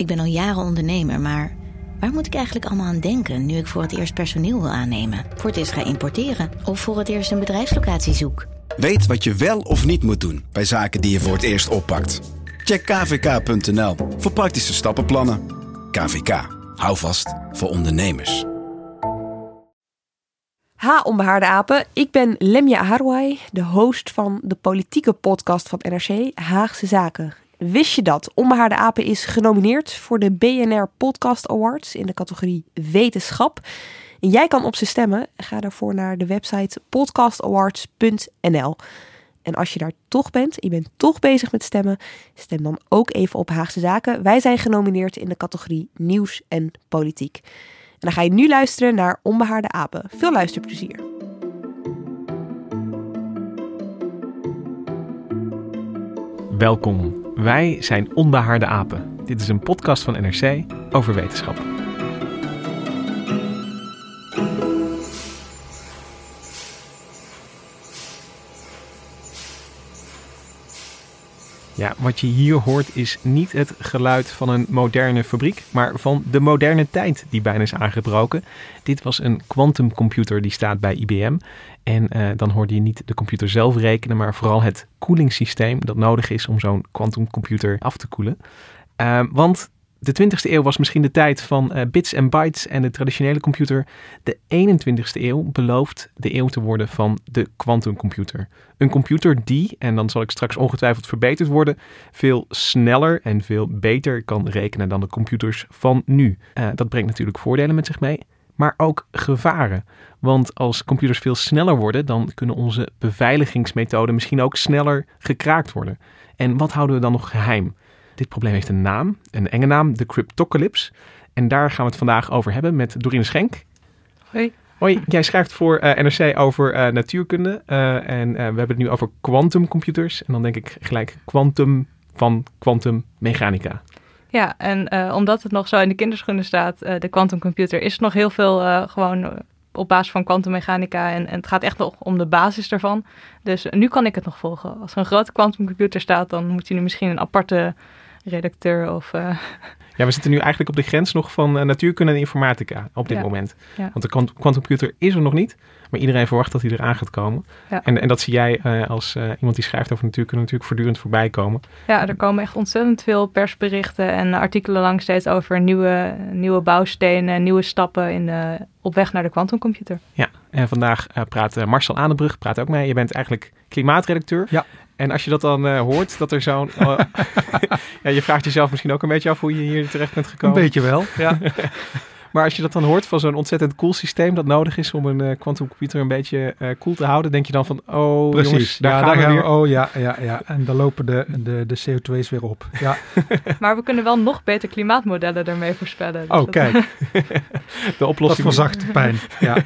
Ik ben al jaren ondernemer, maar waar moet ik eigenlijk allemaal aan denken nu ik voor het eerst personeel wil aannemen, voor het eerst ga importeren of voor het eerst een bedrijfslocatie zoek? Weet wat je wel of niet moet doen bij zaken die je voor het eerst oppakt. Check kvk.nl voor praktische stappenplannen. KVK, hou vast voor ondernemers. Ha, onbehaarde apen. Ik ben Lemja Harouai, de host van de politieke podcast van NRC Haagse Zaken. Wist je dat Onbehaarde Apen is genomineerd voor de BNR Podcast Awards in de categorie Wetenschap? En jij kan op ze stemmen. Ga daarvoor naar de website podcastawards.nl. En als je daar toch bent, je bent toch bezig met stemmen, stem dan ook even op Haagse Zaken. Wij zijn genomineerd in de categorie Nieuws en Politiek. En dan ga je nu luisteren naar Onbehaarde Apen. Veel luisterplezier. Welkom. Wij zijn Onbehaarde Apen. Dit is een podcast van NRC over wetenschap. Ja, wat je hier hoort is niet het geluid van een moderne fabriek, maar van de moderne tijd die bijna is aangebroken. Dit was een quantumcomputer die staat bij IBM. En uh, dan hoorde je niet de computer zelf rekenen, maar vooral het koelingssysteem dat nodig is om zo'n quantumcomputer af te koelen. Uh, want de 20e eeuw was misschien de tijd van uh, bits en bytes en de traditionele computer. De 21e eeuw belooft de eeuw te worden van de quantumcomputer. Een computer die, en dan zal ik straks ongetwijfeld verbeterd worden, veel sneller en veel beter kan rekenen dan de computers van nu. Uh, dat brengt natuurlijk voordelen met zich mee, maar ook gevaren. Want als computers veel sneller worden, dan kunnen onze beveiligingsmethoden misschien ook sneller gekraakt worden. En wat houden we dan nog geheim? Dit probleem heeft een naam, een enge naam, de Cryptocalypse. En daar gaan we het vandaag over hebben met Dorine Schenk. Hoi. Hoi, jij schrijft voor uh, NRC over uh, natuurkunde. Uh, en we hebben het nu over quantumcomputers. En dan denk ik gelijk quantum van quantummechanica. Ja, en omdat het nog zo in de kinderschoenen staat, de quantumcomputer, is nog heel veel gewoon op basis van kwantummechanica. En, en, het gaat echt nog om de basis daarvan. Dus nu kan ik het nog volgen. Als er een grote kwantumcomputer staat, dan moet je nu misschien een aparte redacteur of... Uh... Ja, we zitten nu eigenlijk op de grens nog van uh, natuurkunde en informatica op dit Ja. moment. Ja. Want de quantumcomputer is er nog niet, maar iedereen verwacht dat hij eraan gaat komen. Ja. En, en dat zie jij eh, als eh, iemand die schrijft over natuurkunde natuurlijk voortdurend voorbij komen. Ja, er komen echt ontzettend veel persberichten en artikelen lang steeds over nieuwe, nieuwe bouwstenen, nieuwe stappen in de, op weg naar de kwantumcomputer. Ja, en vandaag eh, praat eh, Marcel Aanenbrug, praat ook mee. Je bent eigenlijk klimaatredacteur. Ja. En als je dat dan eh, hoort, dat er zo'n... eh, ja, je vraagt jezelf misschien ook een beetje af hoe je hier terecht bent Een gekomen. beetje wel, ja. Maar als je dat dan hoort van zo'n ontzettend cool systeem dat nodig is om een quantumcomputer een beetje eh cool te houden, denk je dan van, oh Precies, jongens, daar ja, gaan daar we gaan weer. we. Oh ja, ja, ja. En dan lopen de, de, de CO2's weer op. Ja. Maar we kunnen wel nog beter klimaatmodellen ermee voorspellen. Dus Oh, dat- kijk, De dat oplossing verzacht de pijn. Ja.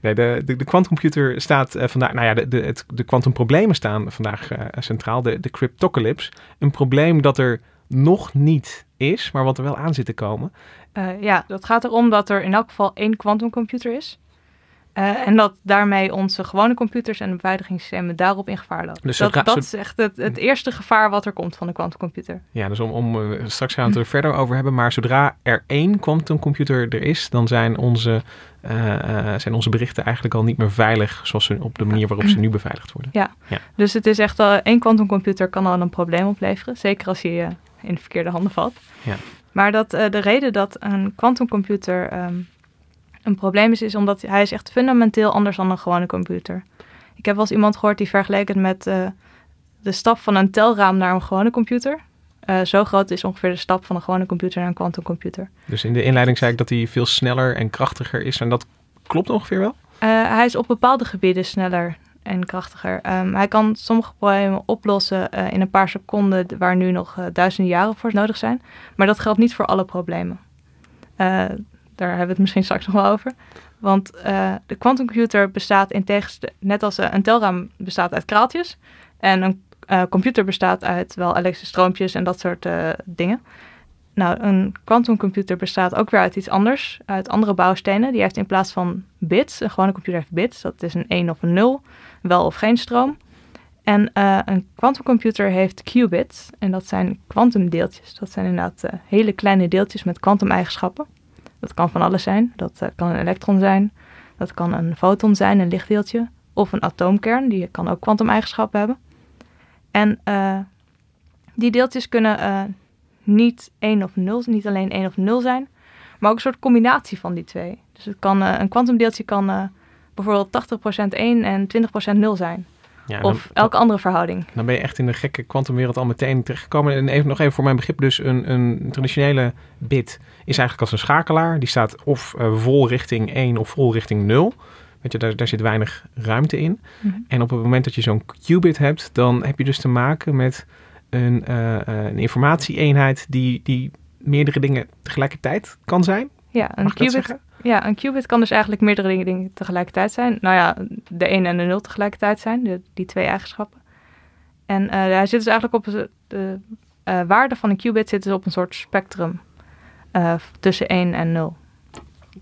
Nee, de, de, quantumcomputer staat eh, vandaag, nou ja, de, de, het, de quantumproblemen staan vandaag eh, centraal. De, de cryptocalypse. Een probleem dat er nog niet is, maar wat er wel aan zit te komen. Eh, ja, dat gaat erom dat er in elk geval één kwantumcomputer is. Eh, en dat daarmee onze gewone computers en de beveiligingssystemen daarop in gevaar lopen. Dus dat dat is echt het, het eerste gevaar wat er komt van de kwantumcomputer. Ja, dus om, om eh, straks gaan we het er verder over hebben. Maar zodra er één quantumcomputer er is, dan zijn onze, eh, zijn onze berichten eigenlijk al niet meer veilig zoals ze op de manier waarop ze nu beveiligd worden. Dus het is echt, al één kwantumcomputer kan al een probleem opleveren. Zeker als eh, in de verkeerde handen valt. Ja. Maar dat, de reden dat een kwantumcomputer ehm, een probleem is, is omdat hij is echt fundamenteel anders dan een gewone computer. Ik heb wel eens iemand gehoord die vergeleken het met eh, de stap van een telraam naar een gewone computer. Eh, zo groot is ongeveer de stap van een gewone computer naar een kwantumcomputer. Dus in de inleiding zei ik dat hij veel sneller en krachtiger is. En dat klopt ongeveer wel? Eh, hij is op bepaalde gebieden sneller en krachtiger. Ehm, hij kan sommige problemen oplossen in een paar seconden waar nu nog duizenden jaren voor nodig zijn. Maar dat geldt niet voor alle problemen. Uh, daar hebben we het misschien straks nog wel over. Want de quantumcomputer bestaat in tegenstelling, net als een telraam bestaat uit kraaltjes. En een computer bestaat uit wel elektrische stroompjes en dat soort dingen. Nou, een quantumcomputer bestaat ook weer uit iets anders, uit andere bouwstenen. Die heeft in plaats van bits, een gewone computer heeft bits, dat is een 1 of een 0, wel of geen stroom. En uh, een quantumcomputer heeft qubits, en dat zijn kwantumdeeltjes. Dat zijn inderdaad uh, hele kleine deeltjes met kwantumeigenschappen. Dat kan van alles zijn. Dat uh, kan een elektron zijn, dat kan een foton zijn, een lichtdeeltje, of een atoomkern, die kan ook kwantumeigenschappen hebben. En die deeltjes kunnen niet 1 of 0, niet alleen 1 of 0 zijn, maar ook een soort combinatie van die twee. Dus het kan, een kwantumdeeltje kan bijvoorbeeld 80% 1 en 20% 0 zijn. Ja, of elke andere verhouding. Dan ben je echt in de gekke kwantumwereld al meteen terechtgekomen. En even, nog even voor mijn begrip, dus een, een traditionele bit is eigenlijk als een schakelaar. Die staat of uh, vol richting 1 of vol richting 0. Weet je, daar, daar zit weinig ruimte in. Mm -hmm. En op het moment dat je zo'n qubit hebt, dan heb je dus te maken met een, uh, een informatieeenheid die, die meerdere dingen tegelijkertijd kan zijn. Ja, een qubit, ja, een qubit kan dus eigenlijk meerdere dingen, tegelijkertijd zijn. Nou ja, de 1 en de 0 tegelijkertijd zijn, de, die twee eigenschappen. En uh, hij zit dus eigenlijk op de, de uh, waarde van een qubit zit dus op een soort spectrum uh, tussen 1 en 0.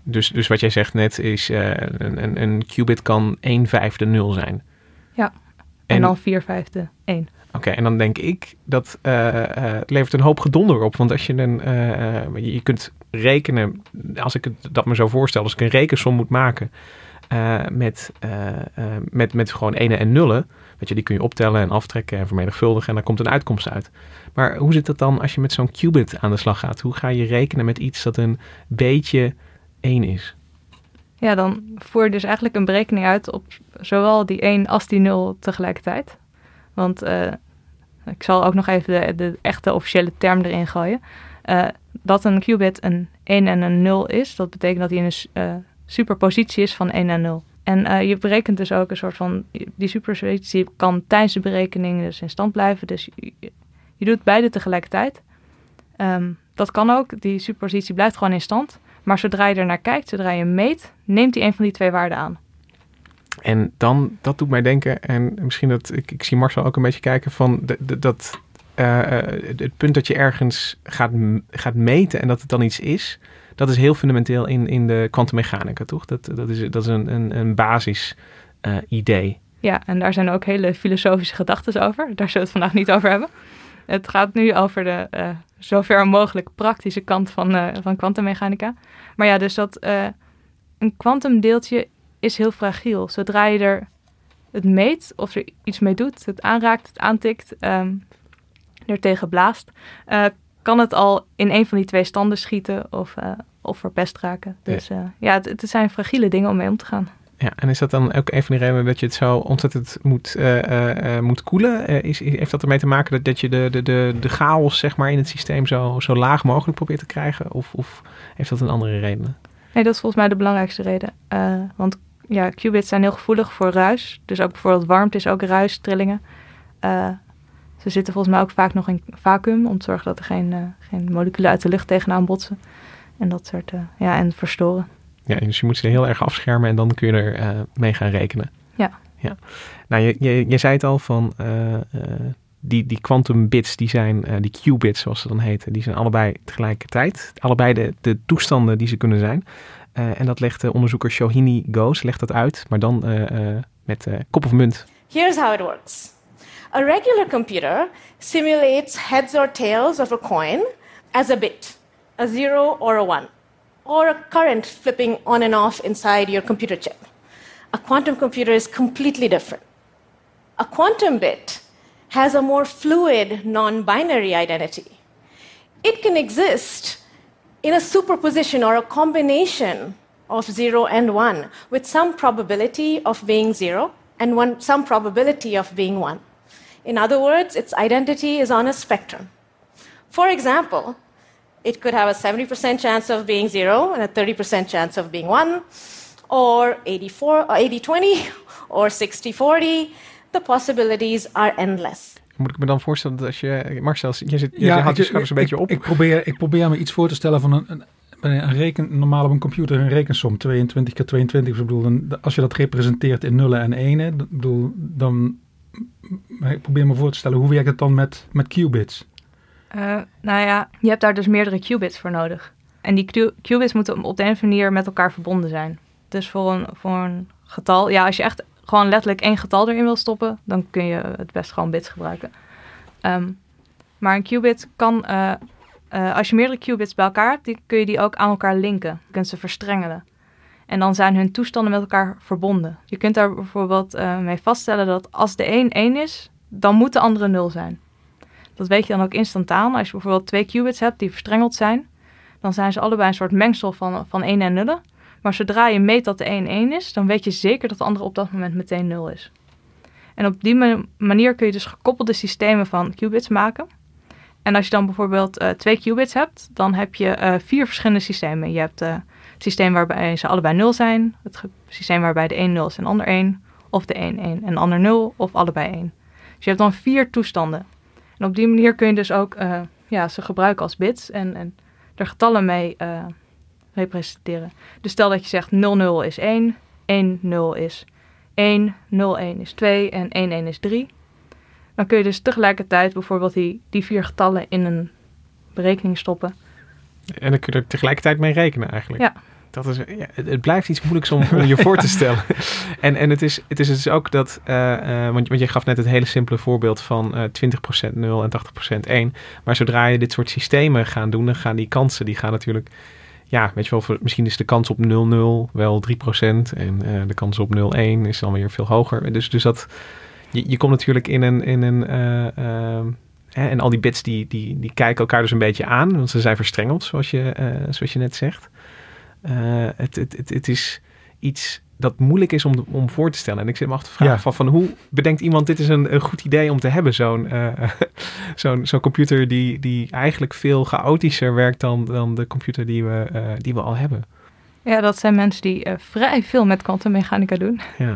Dus, dus wat jij zegt net is, een, een, een qubit kan 1 vijfde 0 zijn. Ja, en, en dan 4 vijfde 1. Oké, en dan denk ik dat uh, uh, het levert een hoop gedonder op. Want als je een, uh, je kunt rekenen, als ik dat me zo voorstel, als ik een rekensom moet maken met, met, met gewoon ene en nullen, weet je, die kun je optellen en aftrekken en vermenigvuldigen en daar komt een uitkomst uit. Maar hoe zit het dan als je met zo'n qubit aan de slag gaat? Hoe ga je rekenen met iets dat een beetje één is? Ja, dan voer je dus eigenlijk een berekening uit op zowel die 1 als die 0 tegelijkertijd. Want ik zal ook nog even de echte officiële term erin gooien. Uh, dat een qubit een 1 en een 0 is, dat betekent dat hij in een uh, superpositie is van 1 en 0. En je berekent dus ook een soort van. Die superpositie kan tijdens de berekening dus in stand blijven. Dus je, doet beide tegelijkertijd. Um, dat kan ook. Die superpositie blijft gewoon in stand. Maar zodra je er naar kijkt, zodra je meet, neemt hij een van die twee waarden aan. En dan, dat doet mij denken, en misschien dat ik, ik zie Marcel ook een beetje kijken van dat uh, het punt dat je ergens gaat, gaat meten en dat het dan iets is, dat is heel fundamenteel in, in de kwantummechanica, toch? Dat, dat is, dat is een, een, een basis uh, idee. Ja, en daar zijn ook hele filosofische gedachten over. Daar zullen we het vandaag niet over hebben. Het gaat nu over de uh, zover mogelijk praktische kant van, van kwantummechanica. Maar ja, dus dat een kwantumdeeltje is heel fragiel. Zodra je er het meet of er iets mee doet, het aanraakt, het aantikt, um, er tegen blaast, uh, kan het al in een van die twee standen schieten of, uh, of verpest raken. Dus ja, uh, ja het, het, zijn fragiele dingen om mee om te gaan. Ja, en is dat dan ook een van de redenen dat je het zo ontzettend moet, moet koelen? is, heeft dat ermee te maken dat, dat je de, de, de, de chaos zeg maar, in het systeem zo, zo laag mogelijk probeert te krijgen? Of, of heeft dat een andere reden? Nee, dat is volgens mij de belangrijkste reden. want ja, qubits zijn heel gevoelig voor ruis. Dus ook bijvoorbeeld warmte is ook ruis, trillingen. Uh, ze zitten volgens mij ook vaak nog in vacuüm om te zorgen dat er geen, uh, geen moleculen uit de lucht tegenaan botsen. En dat soort, uh, ja, en verstoren. Ja, dus je moet ze heel erg afschermen en dan kun je er mee gaan rekenen. Ja. ja. Nou, je, je, je zei het al van die, die quantum bits, die zijn, die qubits zoals ze dan heten, die zijn allebei tegelijkertijd. Allebei de, de toestanden die ze kunnen zijn. Uh, en dat legt de onderzoeker Shohini Ghosh legt dat uit, maar dan uh, uh, met kop of munt. Here's how it works. A regular computer simulates heads or tails of a coin as a bit, a zero or a one, or a current flipping on and off inside your computer chip. A quantum computer is completely different. A quantum bit has a more fluid, non binary identity. It can exist in a superposition or a combination of 0 and 1 with some probability of being 0 and one, some probability of being 1. In other words, its identity is on a spectrum. For example, it could have a 70% chance of being 0 and a 30% chance of being 1, or 84, or 80 20, or 60 40. The possibilities are endless. Moet ik me dan voorstellen dat als je... Marcel, je, zit, je Ja, houdt je schouders een ik- beetje op. Ik probeer, ik probeer me iets voor te stellen van een, een, een reken, normaal op een computer een rekensom, 22 keer 22. Dus ik bedoel, dan- als je dat representeert in nullen en enen, bedoel, dan ik probeer me voor te stellen, hoe werkt het dan met, met qubits? Eh, nou ja, je hebt daar dus meerdere qubits voor nodig. En die qu- qubits moeten op de een of andere manier met elkaar verbonden zijn. Dus voor een, voor een getal, ja, als je echt gewoon letterlijk één getal erin wil stoppen, dan kun je het best gewoon bits gebruiken. Ehm, maar een qubit kan, eh, eh, als je meerdere qubits bij elkaar hebt, die, kun je die ook aan elkaar linken. Je kunt ze verstrengelen. En dan zijn hun toestanden met elkaar verbonden. Je kunt daar bijvoorbeeld eh, mee vaststellen dat als de een 1 is, dan moet de andere 0 zijn. Dat weet je dan ook instantaan. Als je bijvoorbeeld twee qubits hebt die verstrengeld zijn, dan zijn ze allebei een soort mengsel van, van 1 en nullen. Maar zodra je meet dat de 1 1 is, dan weet je zeker dat de andere op dat moment meteen 0 is. En op die ma- manier kun je dus gekoppelde systemen van qubits maken. En als je dan bijvoorbeeld eh, twee qubits hebt, dan heb je eh, vier verschillende systemen. Je hebt het systeem waarbij ze allebei 0 zijn, het systeem waarbij de 1 0 is en de ander 1, of de 1 1 en de ander 0, of allebei 1. Dus je hebt dan vier toestanden. En op die manier kun je dus ook eh, ja, ze gebruiken als bits en, en er getallen mee eh, representeren. Dus stel dat je zegt 00 is 1, 10 is 1, 01 is 2 en 11 is 3. Dan kun je dus tegelijkertijd bijvoorbeeld die, die vier getallen in een berekening stoppen. En dan kun je er tegelijkertijd mee rekenen eigenlijk. Ja. Dat is, ja, het, blijft iets moeilijks om, om je voor te stellen. En, en het, is, het is dus ook dat, eh, eh, want, want je gaf net het hele simpele voorbeeld van eh 20% 0 en 80% 1. Maar zodra je dit soort systemen gaat doen, dan gaan die kansen, die gaan natuurlijk, ja, weet je wel, voor- misschien is de kans op 0,0 wel 3% en eh, de kans op 0,1 is dan weer veel hoger. Dus, dus dat, je, je komt natuurlijk in een, in een eh, eh, hè, en al die bits die, die, die kijken elkaar dus een beetje aan, want ze zijn verstrengeld, zoals je, eh, zoals je net zegt. Eh, het, het, het, het is iets dat moeilijk is om, om voor te stellen. En ik zit me af te vragen Ja. van, van hoe bedenkt iemand dit is een, een goed idee om te hebben, zo'n eh, zo'n zo'n computer die, die eigenlijk veel chaotischer werkt dan, dan de computer die we, eh, die we al hebben. Ja, dat zijn mensen die eh, vrij veel met kwantummechanica doen. Ja.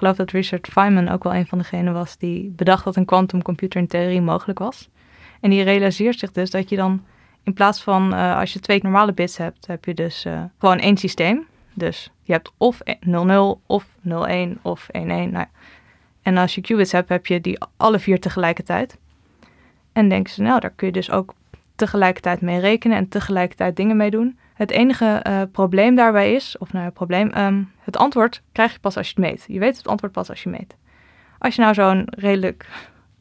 Geloof dat Richard Feynman ook wel een van degenen was die bedacht dat een quantumcomputer in theorie mogelijk was. En die realiseert zich dus dat je dan in plaats van eh, als je twee normale bits hebt, heb je dus eh, gewoon één systeem. Dus je hebt of 00 of 01 of 11. Nou. En als je qubits hebt, heb je die alle vier tegelijkertijd. En denken ze, nou, daar kun je dus ook tegelijkertijd mee rekenen en tegelijkertijd dingen mee doen. Het enige eh, probleem daarbij is, of nou probleem, ehm, het antwoord krijg je pas als je het meet. Je weet het antwoord pas als je meet. Als je nou zo'n redelijk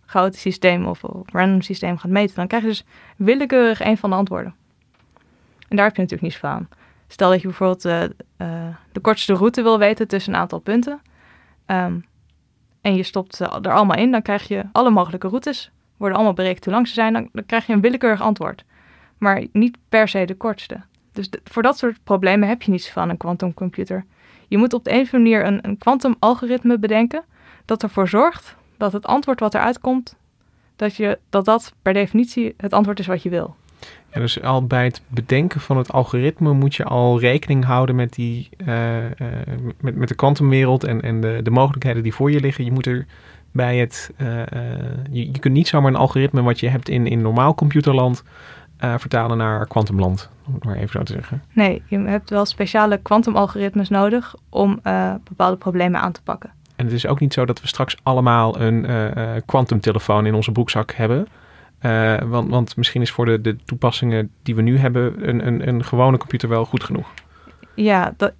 chaotisch systeem of, of random systeem gaat meten, dan krijg je dus willekeurig een van de antwoorden. En daar heb je natuurlijk niets van. Stel dat je bijvoorbeeld eh, eh, de kortste route wil weten tussen een aantal punten. ehm, en je stopt er allemaal in, dan krijg je alle mogelijke routes. Worden allemaal berekend hoe lang ze zijn, dan krijg je een willekeurig antwoord. Maar niet per se de kortste. Dus voor dat soort problemen heb je niets van een quantumcomputer. Je moet op de een of andere manier een, een quantum-algoritme bedenken dat ervoor zorgt dat het antwoord wat eruit komt, dat, je, dat dat per definitie het antwoord is wat je wil. Ja, dus al bij het bedenken van het algoritme moet je al rekening houden met, die, eh, eh, met, met de kwantumwereld en, en de, de mogelijkheden die voor je liggen. Je moet er bij het. eh, je, je kunt niet zomaar een algoritme wat je hebt in, in normaal computerland eh, vertalen naar kwantumland. Om het maar even zo te zeggen. Nee, je hebt wel speciale kwantumalgoritmes nodig om eh, bepaalde problemen aan te pakken. En het is ook niet zo dat we straks allemaal een eh, kwantumtelefoon in onze broekzak hebben. Want, want misschien is voor de, de toepassingen die we nu hebben een, een, een gewone computer wel goed genoeg. Ja, dat,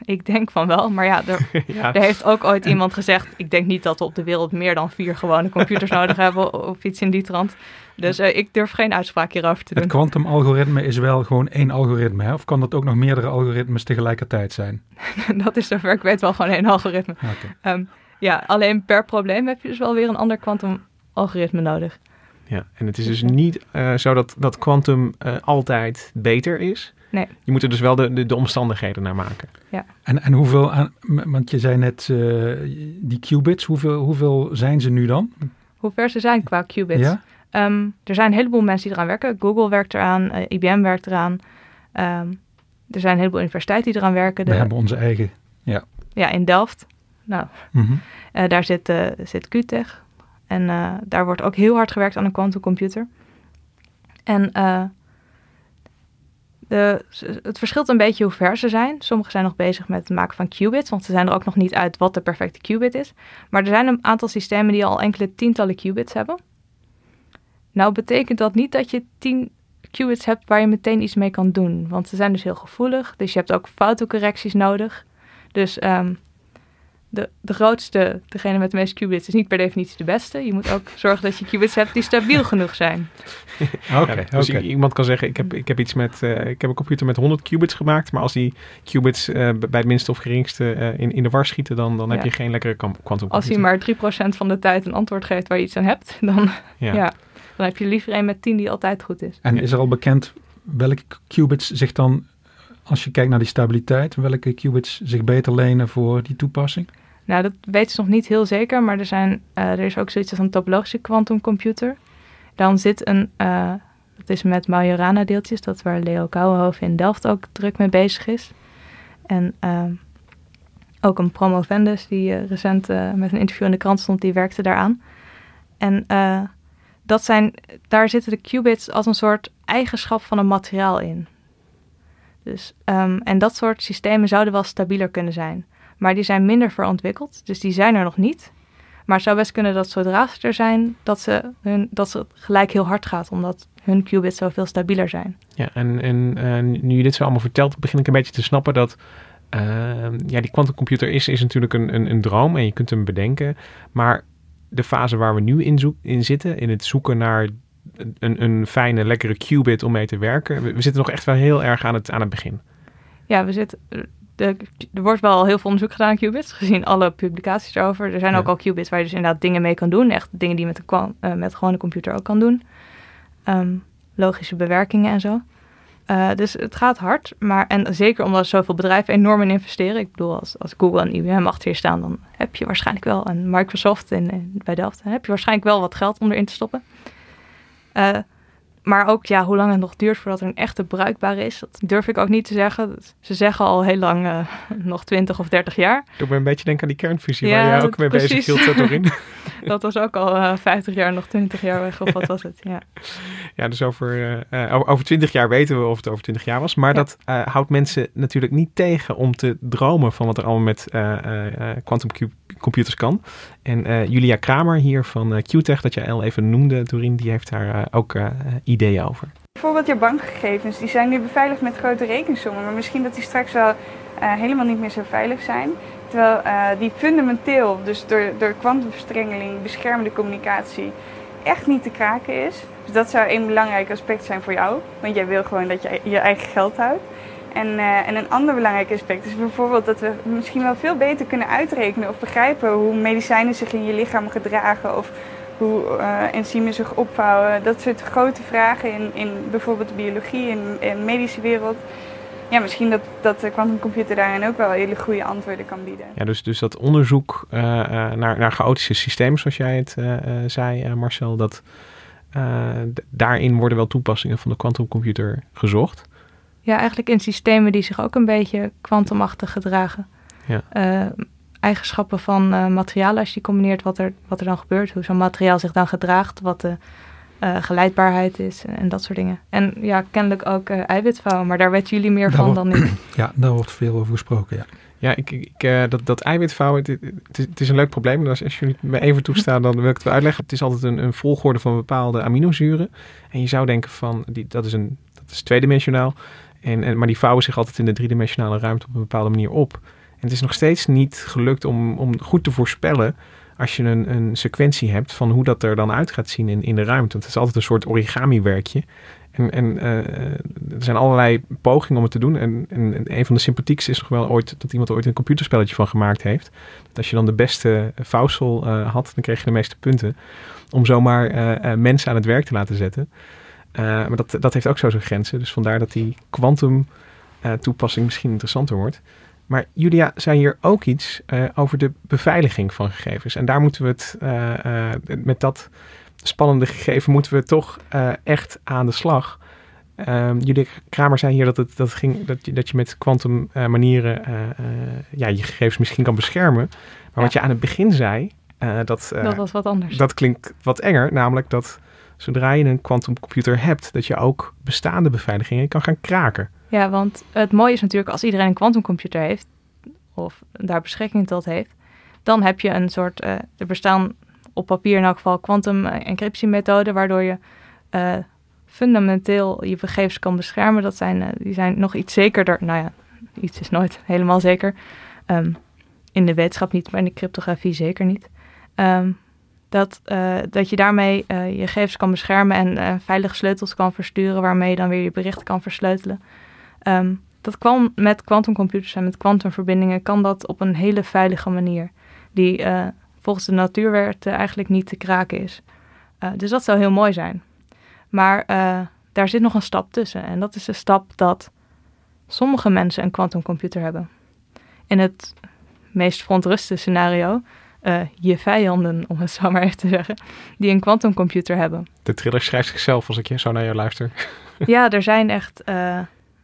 ik denk van wel, maar ja, er, ja. er heeft ook ooit iemand gezegd: Ik denk niet dat we op de wereld meer dan vier gewone computers nodig hebben, of iets in die trant. Dus eh, ik durf geen uitspraak hierover te Het doen. kwantumalgoritme is wel gewoon één algoritme, hè? Of kan dat ook nog meerdere algoritmes tegelijkertijd zijn? dat is zover ik weet wel gewoon één algoritme. Ehm, ja, alleen per probleem heb je dus wel weer een ander kwantumalgoritme nodig. Ja, en het is dus niet eh, zo dat, dat quantum eh, altijd beter is. Nee. Je moet er dus wel de, de, de omstandigheden naar maken. En, en hoeveel, aan, want je zei net eh, die qubits, hoeveel, hoeveel zijn ze nu dan? Hoe ver ze zijn qua qubits. Ja? Ehm, er zijn een heleboel mensen die eraan werken. Google werkt eraan, eh, IBM werkt eraan. Ehm, er zijn een heleboel universiteiten die eraan werken. We De- hebben onze eigen. ja, in Delft. Nou, Mhm. eh, daar zit, eh, zit QTech. En eh, daar wordt ook heel hard gewerkt aan een quantumcomputer. En eh, de, het verschilt een beetje hoe ver ze zijn. Sommigen zijn nog bezig met het maken van qubits, want ze zijn er ook nog niet uit wat de perfecte qubit is. Maar er zijn een aantal systemen die al enkele tientallen qubits hebben. Nou betekent dat niet dat je tien qubits hebt waar je meteen iets mee kan doen. Want ze zijn dus heel gevoelig, dus je hebt ook foutencorrecties nodig. Dus ehm, de, de grootste, degene met de meeste qubits, is niet per definitie de beste. Je moet ook zorgen dat je qubits hebt die stabiel genoeg zijn. Oké, Ja, dus oké. i- iemand kan zeggen, ik heb, ik heb iets met, eh, ik heb een computer met 100 qubits gemaakt, maar als die qubits eh, bij het minste of geringste eh, in, in de war schieten, dan, dan heb je geen lekkere quantum Als hij maar 3% van de tijd een antwoord geeft waar je iets aan hebt, dan, Ja. ja. dan heb je liever een met 10 die altijd goed is. En is er al bekend welke qubits zich dan, als je kijkt naar die stabiliteit, welke qubits zich beter lenen voor die toepassing? Nou, dat weten ze nog niet heel zeker, maar er, zijn, eh, er is ook zoiets als een topologische quantumcomputer. Dan zit een, eh, dat is met Majorana-deeltjes, dat waar Leo Kouwenhoven in Delft ook druk mee bezig is. En ehm, ook een promovendus die eh, recent eh, met een interview in de krant stond, die werkte daaraan. En eh, dat zijn, daar zitten de qubits als een soort eigenschap van een materiaal in. Dus, ehm, en dat soort systemen zouden wel stabieler kunnen zijn. Maar die zijn minder verontwikkeld, dus die zijn er nog niet. Maar het zou best kunnen dat zodra ze er zijn, dat, ze hun, dat ze gelijk heel hard gaat, omdat hun qubits zoveel stabieler zijn. Ja, en, en eh, nu je dit zo allemaal vertelt, begin ik een beetje te snappen dat eh, ja, die quantumcomputer is, is natuurlijk een, een, een droom en je kunt hem bedenken. Maar de fase waar we nu in, zoek, in zitten, in het zoeken naar een, een fijne, lekkere qubit om mee te werken, we, we zitten nog echt wel heel erg aan het, aan het begin. Ja, we zitten, er wordt wel heel veel onderzoek gedaan aan qubits, gezien alle publicaties erover. Er zijn Ja. ook al qubits waar je dus inderdaad dingen mee kan doen, echt dingen die je met eh, met gewoon een computer ook kan doen. Ehm, logische bewerkingen en zo. Eh, dus het gaat hard, maar en zeker omdat zoveel bedrijven enorm in investeren. Ik bedoel, als, als Google en IBM achter je staan, dan heb je waarschijnlijk wel, en Microsoft in- bij Delft, dan heb je waarschijnlijk wel wat geld om erin te stoppen. Eh, maar ook ja, hoe lang het nog duurt voordat er een echte bruikbare is, dat durf ik ook niet te zeggen. Ze zeggen al heel lang, eh, nog 20 of 30 jaar. Doe me een beetje denken aan die kernfusie Ja, waar jij ook mee bezig hield. Dat was ook al eh 50 jaar, nog 20 jaar weg, of wat was het? Ja. Ja, dus over, eh, over- over 20 jaar weten we of het over 20 jaar was. Maar Ja. dat houdt mensen natuurlijk niet tegen om te dromen van wat er allemaal met quantum computers kan. En Julia Kramer hier van QTech, dat jij al even noemde, Doreen, die heeft daar ook ideeën over. Bijvoorbeeld je bankgegevens, die zijn nu beveiligd met grote rekensommen, maar misschien dat die straks wel eh, helemaal niet meer zo veilig zijn. Terwijl eh, die fundamenteel, dus door, door kwantumverstrengeling, beschermde communicatie, echt niet te kraken is. Dus dat zou een belangrijk aspect zijn voor jou, want jij wil gewoon dat je je eigen geld houdt. En, eh, en een ander belangrijk aspect is bijvoorbeeld dat we misschien wel veel beter kunnen uitrekenen of begrijpen hoe medicijnen zich in je lichaam gedragen of hoe eh, enzymen zich opvouwen. Dat soort grote vragen in, in bijvoorbeeld de biologie en in de medische wereld. Ja, misschien dat, dat de quantumcomputer daarin ook wel hele goede antwoorden kan bieden. Ja, dus, dus dat onderzoek eh, eh, naar, naar chaotische systemen, zoals jij het eh, eh, zei, eh, Marcel, dat eh, daarin worden wel toepassingen van de quantumcomputer gezocht. ja, eigenlijk in systemen die zich ook een beetje kwantumachtig gedragen. Ja. Eigenschappen van eh, materialen, als je die combineert, wat er, wat er dan gebeurt, hoe zo'n materiaal zich dan gedraagt, wat de eh, geleidbaarheid is en, en dat soort dingen. En ja, kennelijk ook eh eiwitvouwen, maar daar weten jullie meer Daar van wordt- dan ik. Ja, daar wordt veel over gesproken, ja. Ja, ik, ik, eh, dat, dat eiwitvouwen, het, het, is, het is een leuk probleem. Dus als jullie me even toestaan, dan wil ik het wel uitleggen. Het is altijd een, een volgorde van bepaalde aminozuren. En je zou denken van, die, dat, is een, dat is tweedimensionaal. En, en, maar die vouwen zich altijd in de driedimensionale ruimte op een bepaalde manier op. Het is nog steeds niet gelukt om, om goed te voorspellen als je een, een sequentie hebt van hoe dat er dan uit gaat zien in, in de ruimte. Want het is altijd een soort origami-werkje. En, en eh, er zijn allerlei pogingen om het te doen. En, en, en een van de sympathiekste is nog wel ooit dat iemand ooit een computerspelletje van gemaakt heeft. Dat als je dan de beste vouwsel eh, had, dan kreeg je de meeste punten. Om zomaar eh, mensen aan het werk te laten zetten. Maar dat, dat heeft ook zo zijn grenzen. Dus vandaar dat die quantum toepassing misschien interessanter wordt. Maar Julia zei hier ook iets eh, over de beveiliging van gegevens. En daar moeten we het eh, eh, met dat spannende gegeven moeten we toch echt aan de slag. Um, Judith Kramer zei hier dat, het, dat, ging, dat, je, dat je met kwantum uh, manieren ja, je gegevens misschien kan beschermen. Maar ja. wat je aan het begin zei, dat, dat was wat anders. Dat klinkt wat enger, namelijk dat zodra je een quantumcomputer hebt, dat je ook bestaande beveiligingen kan gaan kraken. Ja, want het mooie is natuurlijk als iedereen een quantumcomputer heeft, of daar beschikking tot heeft, dan heb je een soort, er bestaan op papier in elk geval quantum encryptiemethoden, waardoor je fundamenteel je gegevens kan beschermen. Dat zijn, uh, die zijn nog iets zekerder. Nou ja, iets is nooit helemaal zeker. Um, in de wetenschap niet, maar in de cryptografie zeker niet. Um, dat, uh, dat je daarmee uh, je gegevens kan beschermen en veilige sleutels kan versturen, waarmee je dan weer je berichten kan versleutelen. Um, dat kwam met quantumcomputers en met kwantumverbindingen, kan dat op een hele veilige manier, die volgens de natuurwetten eigenlijk niet te kraken is. dus dat zou heel mooi zijn. Maar daar zit nog een stap tussen. En dat is de stap dat sommige mensen een quantumcomputer hebben. In het meest verontruste scenario, uh, je vijanden, om het zo maar even te zeggen, die een quantumcomputer hebben. De thriller schrijft zichzelf als ik je zo naar je luister. ja, er zijn echt uh,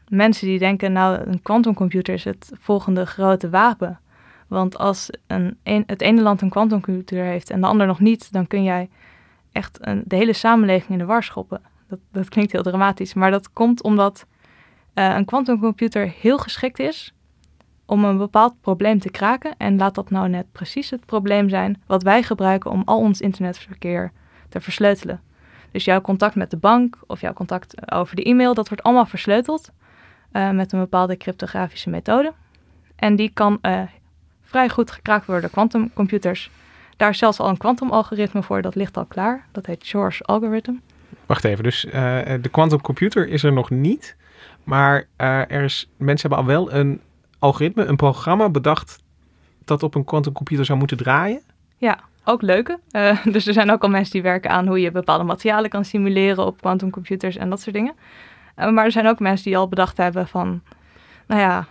mensen die denken, nou, een quantumcomputer is het volgende grote wapen. Want als een, een, het ene land een quantumcomputer heeft en de ander nog niet, dan kun jij echt een, de hele samenleving in de war schoppen. Dat, dat klinkt heel dramatisch, maar dat komt omdat uh, een quantumcomputer heel geschikt is om een bepaald probleem te kraken. En laat dat nou net precies het probleem zijn wat wij gebruiken om al ons internetverkeer te versleutelen. Dus jouw contact met de bank of jouw contact over de e-mail, dat wordt allemaal versleuteld uh, met een bepaalde cryptografische methode. En die kan uh, vrij goed gekraakt worden door quantumcomputers. Daar is zelfs al een kwantumalgoritme voor, dat ligt al klaar. Dat heet Shor's algorithm. Wacht even, dus uh, de quantumcomputer is er nog niet. Maar er is, mensen hebben al wel een algoritme, een programma bedacht dat op een quantumcomputer zou moeten draaien. Ja, ook leuke. Uh, dus er zijn ook al mensen die werken aan hoe je bepaalde materialen kan simuleren op quantumcomputers en dat soort dingen. maar er zijn ook mensen die al bedacht hebben van, nou ja,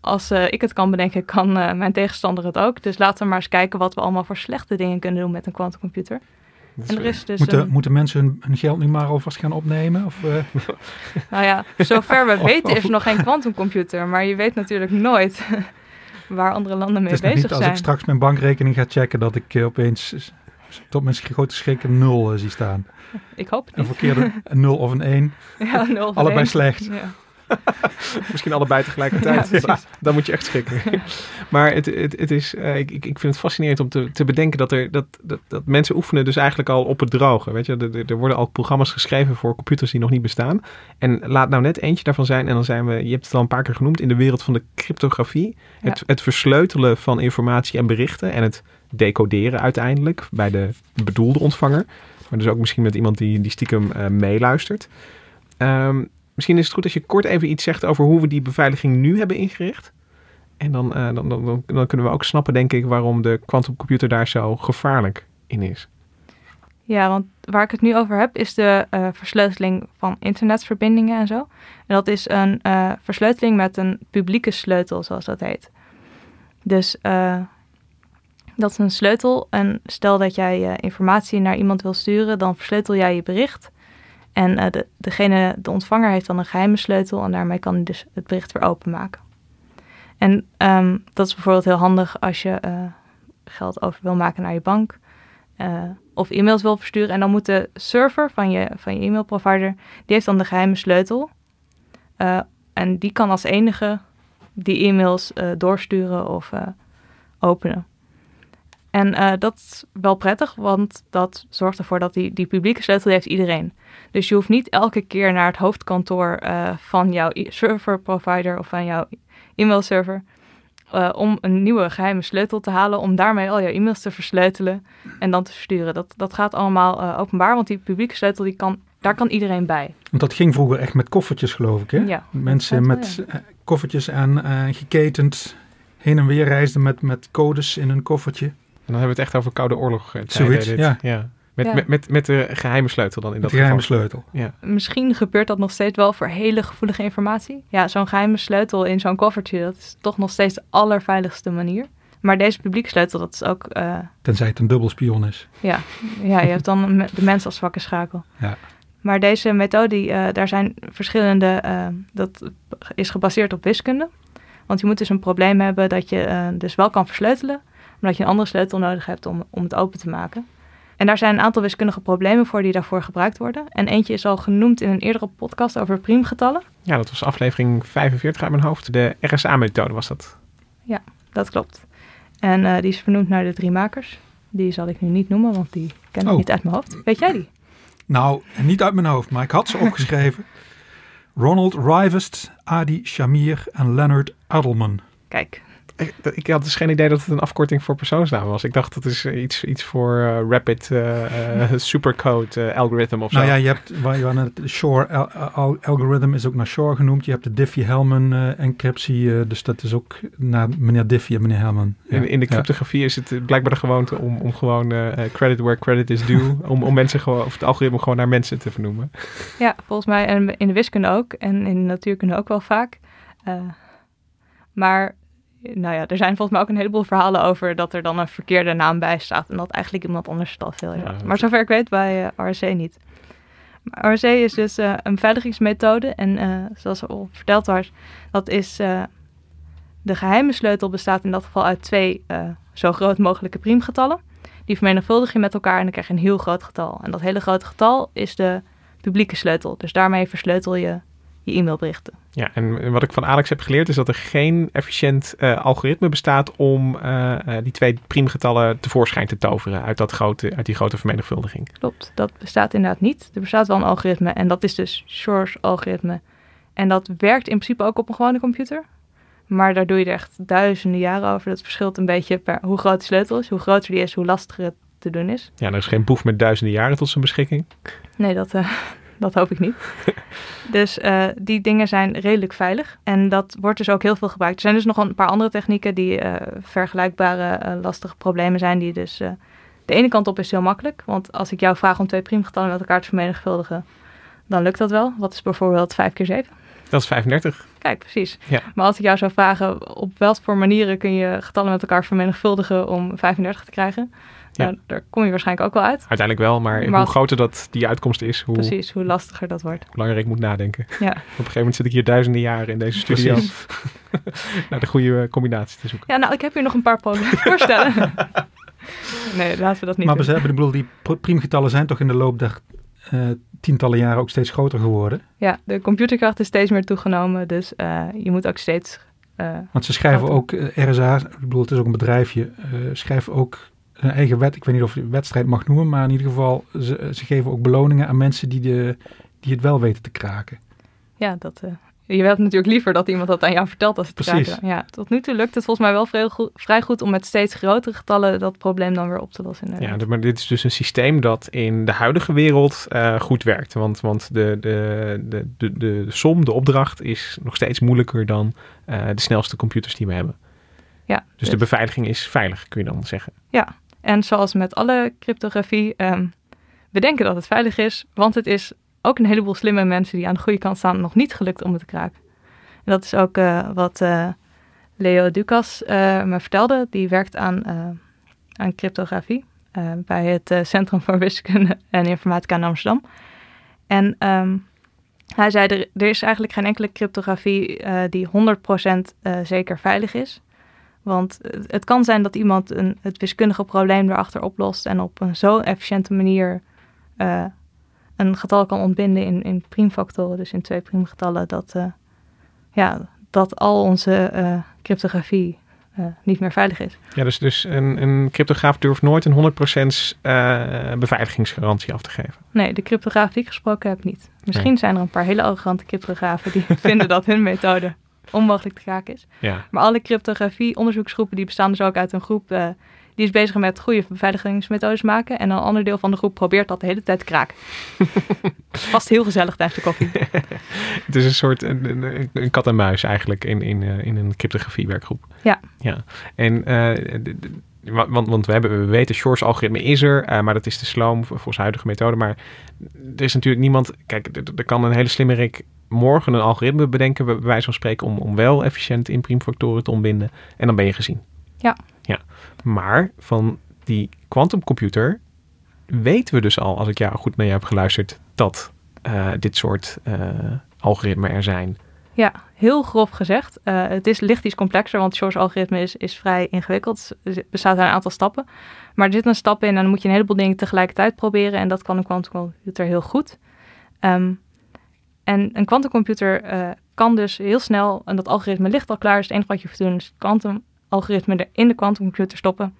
als uh, ik het kan bedenken, kan mijn tegenstander het ook. Dus laten we maar eens kijken wat we allemaal voor slechte dingen kunnen doen met een quantumcomputer. En er is dus moeten, een... moeten mensen hun, hun, geld nu maar alvast gaan opnemen? Of, uh... nou ja, zover we weten is er nog geen quantumcomputer. Maar je weet natuurlijk nooit waar andere landen mee bezig niet, zijn. Als ik straks mijn bankrekening ga checken, dat ik opeens tot mijn grote schrik een nul zie staan. Ik hoop het niet. Een verkeerde een nul of een 1. Ja, nul of Allebei slecht. Ja. Misschien allebei tegelijkertijd. Ja, dan moet je echt schrikken. maar het, het, het is, uh, ik, ik vind het fascinerend om te, te bedenken dat, er, dat, dat, dat mensen oefenen dus eigenlijk al op het droge. Weet je? Er, er worden al programma's geschreven voor computers die nog niet bestaan. En laat nou net eentje daarvan zijn. En dan zijn we, je hebt het al een paar keer genoemd, in de wereld van de cryptografie. Het, het versleutelen van informatie en berichten. En het decoderen uiteindelijk bij de bedoelde ontvanger. Maar dus ook misschien met iemand die, die stiekem uh, meeluistert. Um, Misschien is het goed als je kort even iets zegt over hoe we die beveiliging nu hebben ingericht. En dan, uh, dan, dan, dan, kunnen we ook snappen, denk ik, waarom de quantumcomputer daar zo gevaarlijk in is. Ja, want waar ik het nu over heb, is de uh, versleuteling van internetverbindingen en zo. En dat is een uh, versleuteling met een publieke sleutel, zoals dat heet. Dus dat is een sleutel. En stel dat jij informatie naar iemand wil sturen, dan versleutel jij je bericht. En uh, de, degene, de ontvanger heeft dan een geheime sleutel en daarmee kan hij dus het bericht weer openmaken. En um, dat is bijvoorbeeld heel handig als je uh, geld over wil maken naar je bank uh, of e-mails wil versturen. En dan moet de server van je, van je e-mailprovider, die heeft dan de geheime sleutel. en die kan als enige die e-mails doorsturen of openen. En uh, dat is wel prettig, want dat zorgt ervoor dat die, die publieke sleutel heeft iedereen. Dus je hoeft niet elke keer naar het hoofdkantoor uh, van jouw serverprovider of van jouw e-mailserver uh, om een nieuwe geheime sleutel te halen, om daarmee al jouw e-mails te versleutelen en dan te versturen. Dat, dat gaat allemaal openbaar, want die publieke sleutel, die kan, daar kan iedereen bij. Want dat ging vroeger echt met koffertjes, geloof ik, hè? Ja. Mensen met ja. koffertjes aan geketend heen en weer reisden met, met codes in een koffertje. En dan hebben we het echt over Koude Oorlog. eh, Zoiets, dit. ja. ja. Met, Ja. Met, met, met de geheime sleutel dan in dat de geheime geval. sleutel. Ja. Misschien gebeurt dat nog steeds wel voor hele gevoelige informatie. Ja, zo'n geheime sleutel in zo'n koffertje, dat is toch nog steeds de allerveiligste manier. Maar deze publieke sleutel, dat is ook, eh, Tenzij het een dubbelspion is. ja, ja, je hebt dan de mens als zwakke schakel. Ja. Maar deze methode, eh, daar zijn verschillende, dat is gebaseerd op wiskunde. Want je moet dus een probleem hebben dat je dus wel kan versleutelen, maar dat je een andere sleutel nodig hebt om, om het open te maken. En daar zijn een aantal wiskundige problemen voor die daarvoor gebruikt worden. En eentje is al genoemd in een eerdere podcast over priemgetallen. Ja, dat was aflevering 45 uit mijn hoofd. De RSA-methode was dat. Ja, dat klopt. En eh, die is vernoemd naar de drie makers. Die zal ik nu niet noemen, want die ken ik Oh. niet uit mijn hoofd. Weet jij die? Nou, niet uit mijn hoofd, maar ik had ze opgeschreven. Ronald Rivest, Adi Shamir en Leonard Adelman. Kijk, Ik, ik had dus geen idee dat het een afkorting voor persoonsnaam was. Ik dacht dat is eh, iets, iets voor eh, Rapid eh, Supercode eh, Algorithm of zo. Nou ja, je hebt, waar je aan het Shore al- al- algorithm is ook naar Shore genoemd. Je hebt de Diffie-Hellman eh, encryptie, eh, dus dat is ook naar meneer Diffie en meneer Hellman. Ja. In, in de Ja. cryptografie is het blijkbaar de gewoonte om, om gewoon credit where credit is due. om, om mensen gewoon, of het algoritme gewoon naar mensen te vernoemen. ja, volgens mij en in de wiskunde ook en in de natuurkunde ook wel vaak. Eh, maar nou ja, er zijn volgens mij ook een heleboel verhalen over dat er dan een verkeerde naam bij staat en dat eigenlijk iemand anders het al veel. Ja, maar zover ik weet bij RSA niet. Maar is dus eh, een beveiligingsmethode en eh, zoals al verteld was, dat is de geheime sleutel bestaat in dat geval uit twee zo groot mogelijke priemgetallen. Die vermenigvuldig je met elkaar en dan krijg je een heel groot getal. En dat hele grote getal is de publieke sleutel. Dus daarmee versleutel je je e-mailberichten. Ja, en wat ik van Alex heb geleerd is dat er geen efficiënt eh, algoritme bestaat om eh, eh, die twee priemgetallen tevoorschijn te toveren uit, dat grote, uit die grote vermenigvuldiging. Klopt, dat bestaat inderdaad niet. Er bestaat wel een algoritme en dat is dus Shor's algoritme. En dat werkt in principe ook op een gewone computer. Maar daar doe je er echt duizenden jaren over. Dat verschilt een beetje per hoe groot de sleutel is. Hoe groter die is, hoe lastiger het te doen is. Ja, er is geen boef met duizenden jaren tot zijn beschikking. Nee, dat, dat hoop ik niet. dus eh, die dingen zijn redelijk veilig. En dat wordt dus ook heel veel gebruikt. Er zijn dus nog een paar andere technieken die eh, vergelijkbare eh, lastige problemen zijn. Die dus de ene kant op is heel makkelijk. Want als ik jou vraag om twee priemgetallen met elkaar te vermenigvuldigen, dan lukt dat wel. Wat is bijvoorbeeld 5 keer 7? Dat is 35. Kijk, precies. Ja. Maar als ik jou zou vragen op welke voor manieren kun je getallen met elkaar vermenigvuldigen om 35 te krijgen, Ja. nou, daar kom je waarschijnlijk ook wel uit. Uiteindelijk wel, maar, Maar hoe groter dat die uitkomst is, hoe Precies, hoe lastiger dat wordt. langer ik moet nadenken. Ja. Op een gegeven moment zit ik hier duizenden jaren in deze studio naar de goede combinatie te zoeken. Ja, nou, ik heb hier nog een paar pogingen voorstellen. nee, laten we dat niet Maar doen. we hebben, ik bedoel, die pr- priemgetallen zijn toch in de loop der eh, tientallen jaren ook steeds groter geworden. Ja, de computerkracht is steeds meer toegenomen, dus eh, je moet ook steeds... eh, Want ze schrijven Groter. ook, RSA, ik bedoel, het is ook een bedrijfje, eh schrijven ook een eigen wet. Ik weet niet of je het wedstrijd mag noemen, maar in ieder geval, ze, ze geven ook beloningen aan mensen die, de, die het wel weten te kraken. ja, dat... eh, je hebt natuurlijk liever dat iemand dat aan jou vertelt als het Precies. kraken. Ja, tot nu toe lukt het volgens mij wel vrij goed, vrij goed om met steeds grotere getallen dat probleem dan weer op te lossen. Ja, inderdaad. maar dit is dus een systeem dat in de huidige wereld eh, goed werkt. Want, want de, de, de, de, de som, de opdracht, is nog steeds moeilijker dan eh, de snelste computers die we hebben. ja, Dus de beveiliging is veilig, kun je dan zeggen. En zoals met alle cryptografie, ehm, we denken dat het veilig is, want het is ook een heleboel slimme mensen die aan de goede kant staan nog niet gelukt om het te kraken. En dat is ook eh, wat eh, Leo Ducas eh, me vertelde. Die werkt aan, aan cryptografie bij het Centrum voor Wiskunde en Informatica in Amsterdam. En ehm, hij zei, er, er is eigenlijk geen enkele cryptografie die 100% eh, zeker veilig is. Want het, kan zijn dat iemand een, het wiskundige probleem erachter oplost en op een zo efficiënte manier eh, een getal kan ontbinden in, in priemfactoren, dus in twee priemgetallen, dat, eh, ja, dat al onze eh, cryptografie niet meer veilig is. Ja, dus, dus een, een cryptograaf durft nooit een 100% eh, beveiligingsgarantie af te geven. Nee, de cryptograaf die ik gesproken heb niet. Misschien zijn er een paar hele arrogante cryptografen die vinden dat hun methode onmogelijk te kraken is. Ja, Maar alle cryptografie onderzoeksgroepen die bestaan dus ook uit een groep eh, die is bezig met goede beveiligingsmethodes maken. En een ander deel van de groep probeert dat de hele tijd te kraken. Vast heel gezellig tijdens de koffie. het is een soort een, een, een kat en muis eigenlijk in, in, eh, in een cryptografiewerkgroep. Ja. ja. En eh, want, want we, hebben, we weten, Shor's algoritme is er, maar dat is de sloom voor- volgens huidige methode. Maar er is natuurlijk niemand, kijk, er, er kan een hele slimmerik morgen een algoritme bedenken, bij wijze van spreken, om, om wel efficiënt in priemfactoren te ontbinden. En dan ben je gezien. Ja. ja. Maar van die quantumcomputer weten we dus al, als ik jou goed naar je heb geluisterd, dat eh, dit soort uh, algoritmen er zijn? Ja, heel grof gezegd. Uh, het is licht iets complexer, want Shor's algoritme is, is vrij ingewikkeld. Het bestaat uit een aantal stappen. Maar er zitten een stap in en dan moet je een heleboel dingen tegelijkertijd proberen. En dat kan een quantumcomputer heel goed. Um, en een quantumcomputer uh, kan dus heel snel, en dat algoritme ligt al klaar, dus het enige wat je hoeft doen is het kwantumalgoritme er in de quantumcomputer stoppen.